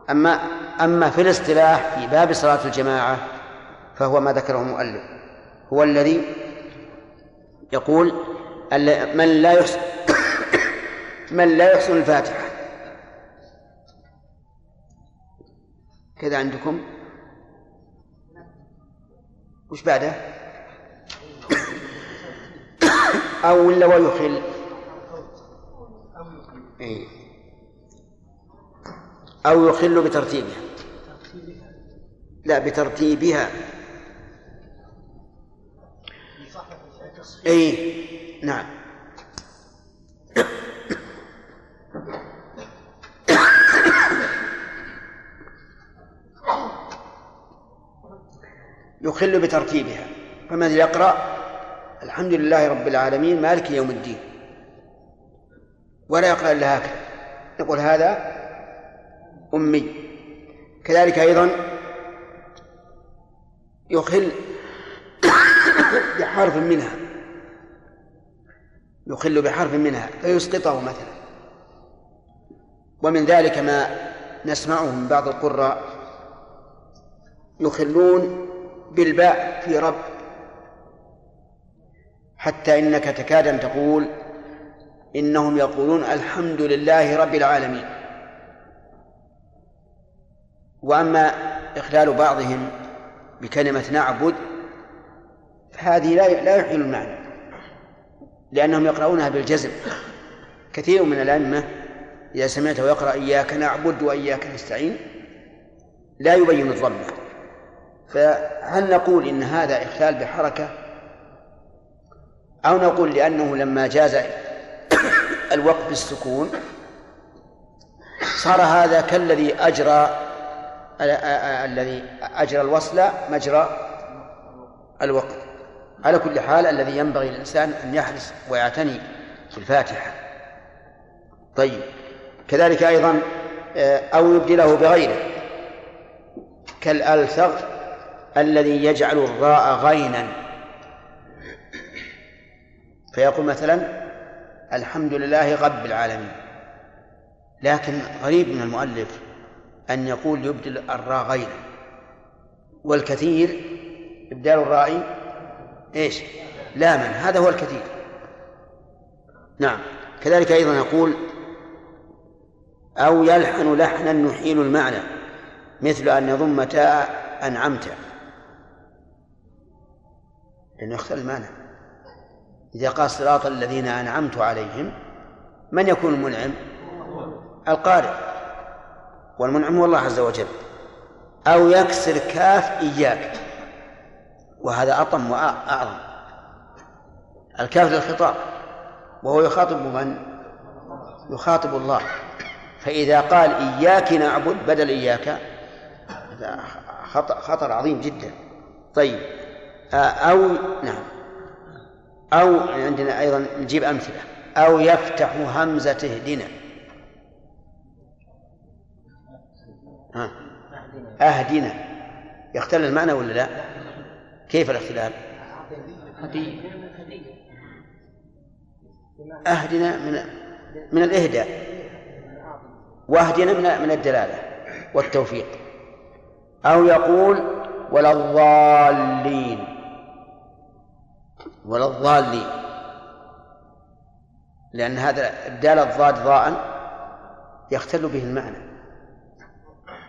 أما أما في الاصطلاح في باب صلاة الجماعة فهو ما ذكره المؤلف. هو الذي يقول من لا يحسن من لا يحسن الفاتحة. كذا عندكم؟ وش بعده؟ أو ولا ويخل إيه. أو يخل بترتيبها. لا بترتيبها. اي نعم. يخل بترتيبها. فمن يقرأ؟ الحمد لله رب العالمين مالك يوم الدين. ولا يقرأ إلا هكذا. نقول هذا أمي. كذلك أيضا يخل [COUGHS] بحرف منها. يخل بحرف منها. فيسقطه مثلا. ومن ذلك ما نسمعه من بعض القراء يخلون بالباء في رب. حتى إنك تكاد أن تقول إنهم يقولون الحمد لله رب العالمين. وأما إخلال بعضهم بكلمة نعبد فهذه لا لا يحيل المعنى لأنهم يقرؤونها بالجزم. كثير من الأئمة إذا سمعته يقرأ إياك نعبد وإياك نستعين لا يبين الضمة فهل نقول إن هذا إخلال بحركة؟ أو نقول لأنه لما جاز الوقف بالسكون صار هذا كالذي أجرى الذي أجرى الوصل مجرى الوقف على كل حال الذي ينبغي للإنسان أن يحرص ويعتني بالفاتحة طيب. كذلك أيضا أو يبدله بغيره. كالألثغ الذي يجعل الراء غينا. فيقول مثلا الحمد لله رب العالمين. لكن غريب من المؤلف أن يقول يبدل الراء غينا. والكثير إبدال الراء إيش؟ لاما هذا هو الكثير. نعم. كذلك أيضا يقول أو يلحن لحنا نحيل المعنى مثل أن يضم تاء أنعمت. لأنه يختل المعنى. إذا قال صراط الذين أنعمت عليهم من يكون المنعم؟ القارئ. والمنعم هو الله عز وجل. أو يكسر كاف إياك. وهذا أطم وأعظم. الكاف للخطاب. وهو يخاطب من؟ يخاطب الله. فإذا قال إياك نعبد بدل إياك هذا خطر عظيم جدا. طيب. أو نعم. أو عندنا أيضا نجيب أمثلة. أو يفتح همزة اهدنا. ها؟ أهدنا. يختل المعنى ولا لا؟ كيف الاختلاف؟ أهدنا من من الإهداء. وأهدنا من من الدلالة والتوفيق. أو يقول ولا الضالين. ولا الضالين. لأن هذا إبدال الضاد ضاء يختل به المعنى.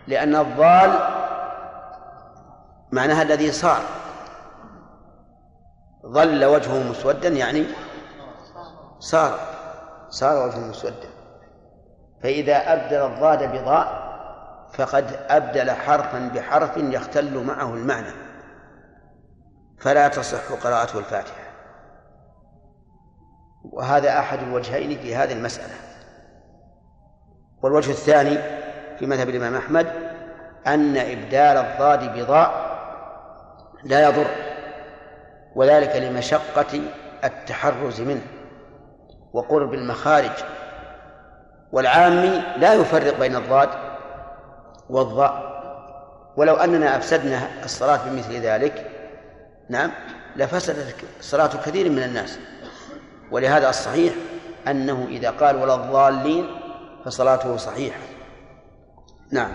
لأن الضال معناها الذي صار. ظل وجهه مسودا يعني صار. صار وجهه مسودا. فإذا أبدل الضاد بضاء فقد أبدل حرفا بحرف يختل معه المعنى. فلا تصح قراءته الفاتحة. وهذا أحد الوجهين في هذه المسألة. والوجه الثاني في مذهب الإمام أحمد أن إبدال الضاد بضاء لا يضر وذلك لمشقة التحرز منه وقرب المخارج. والعامي لا يفرق بين الضاد والضاء. ولو أننا أفسدنا الصلاة بمثل ذلك نعم لفسدت صلاة كثير من الناس. ولهذا الصحيح أنه إذا قال ولا الضالين فصلاته صحيحة. نعم.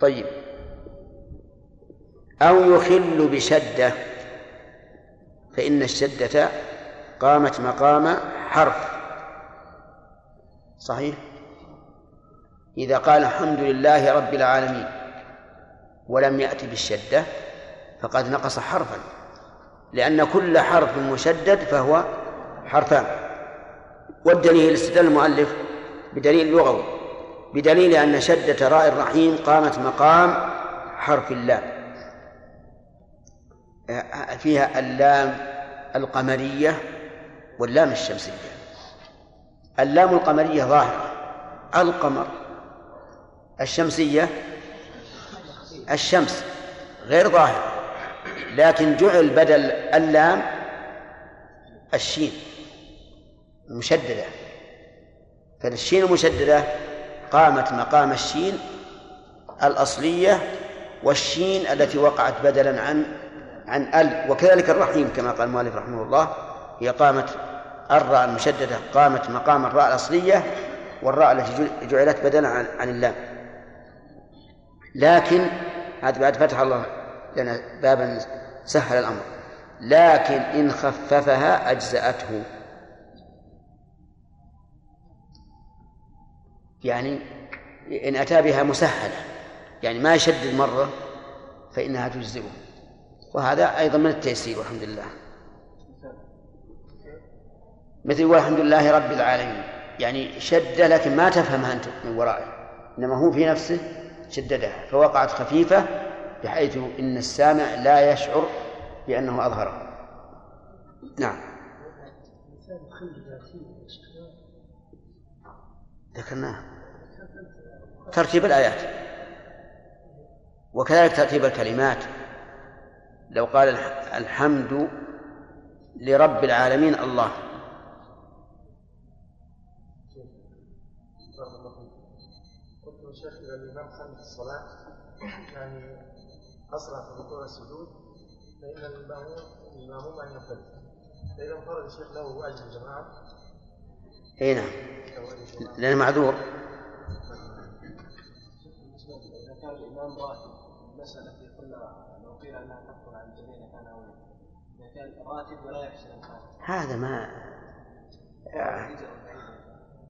طيب. أو يخل بشدة فإن الشدة قامت مقام حرف. صحيح؟ إذا قال الحمد لله رب العالمين ولم يأتي بالشدة فقد نقص حرفا لأن كل حرف مشدد فهو حرفان. والدليل استدل المؤلف بدليل لغوي بدليل أن شدة راء الرحيم قامت مقام حرف اللام. فيها اللام القمرية واللام الشمسية. اللام القمرية ظاهرة القمر. الشمسية الشمس غير ظاهرة لكن جعل بدل اللام الشين. مشددة. فالشين المشددة قامت مقام الشين الأصلية والشين التي وقعت بدلا عن عن ال. وكذلك الرحيم كما قال المؤلف رحمه الله هي قامت الراء المشددة قامت مقام الراء الأصلية والراء التي جعلت بدلا عن, عن اللام. لكن هذا بعد فتح الله لنا بابا سهل الأمر. لكن إن خففها أجزأته. يعني إن أتى بها مسهلة يعني ما يشدد مرة فإنها تجزئه. وهذا أيضا من التيسير والحمد لله. مثل يقول الحمد لله رب العالمين. يعني شد لكن ما تفهمها أنت من ورائه. إنما هو في نفسه شددها. فوقعت خفيفة بحيث إن السامع لا يشعر بأنه أظهرها نعم. ذكرناها. ترتيب الآيات. وكذلك ترتيب الكلمات. لو قال الحمد لرب العالمين الله. قلت شيخ اذا الإمام خلف الصلاة يعني اسرع في الركوع والسجود فان الماموم الماموم ان ينفرد فإذا انفرد الشيخ له أجر الجماعه اي نعم. لأنه معذور. كان الإمام راتب. المسألة في قلنا لو قيل أنها تفضل عن الجميع لكان اولى إذا كان راتب ولا يحسن هذا ما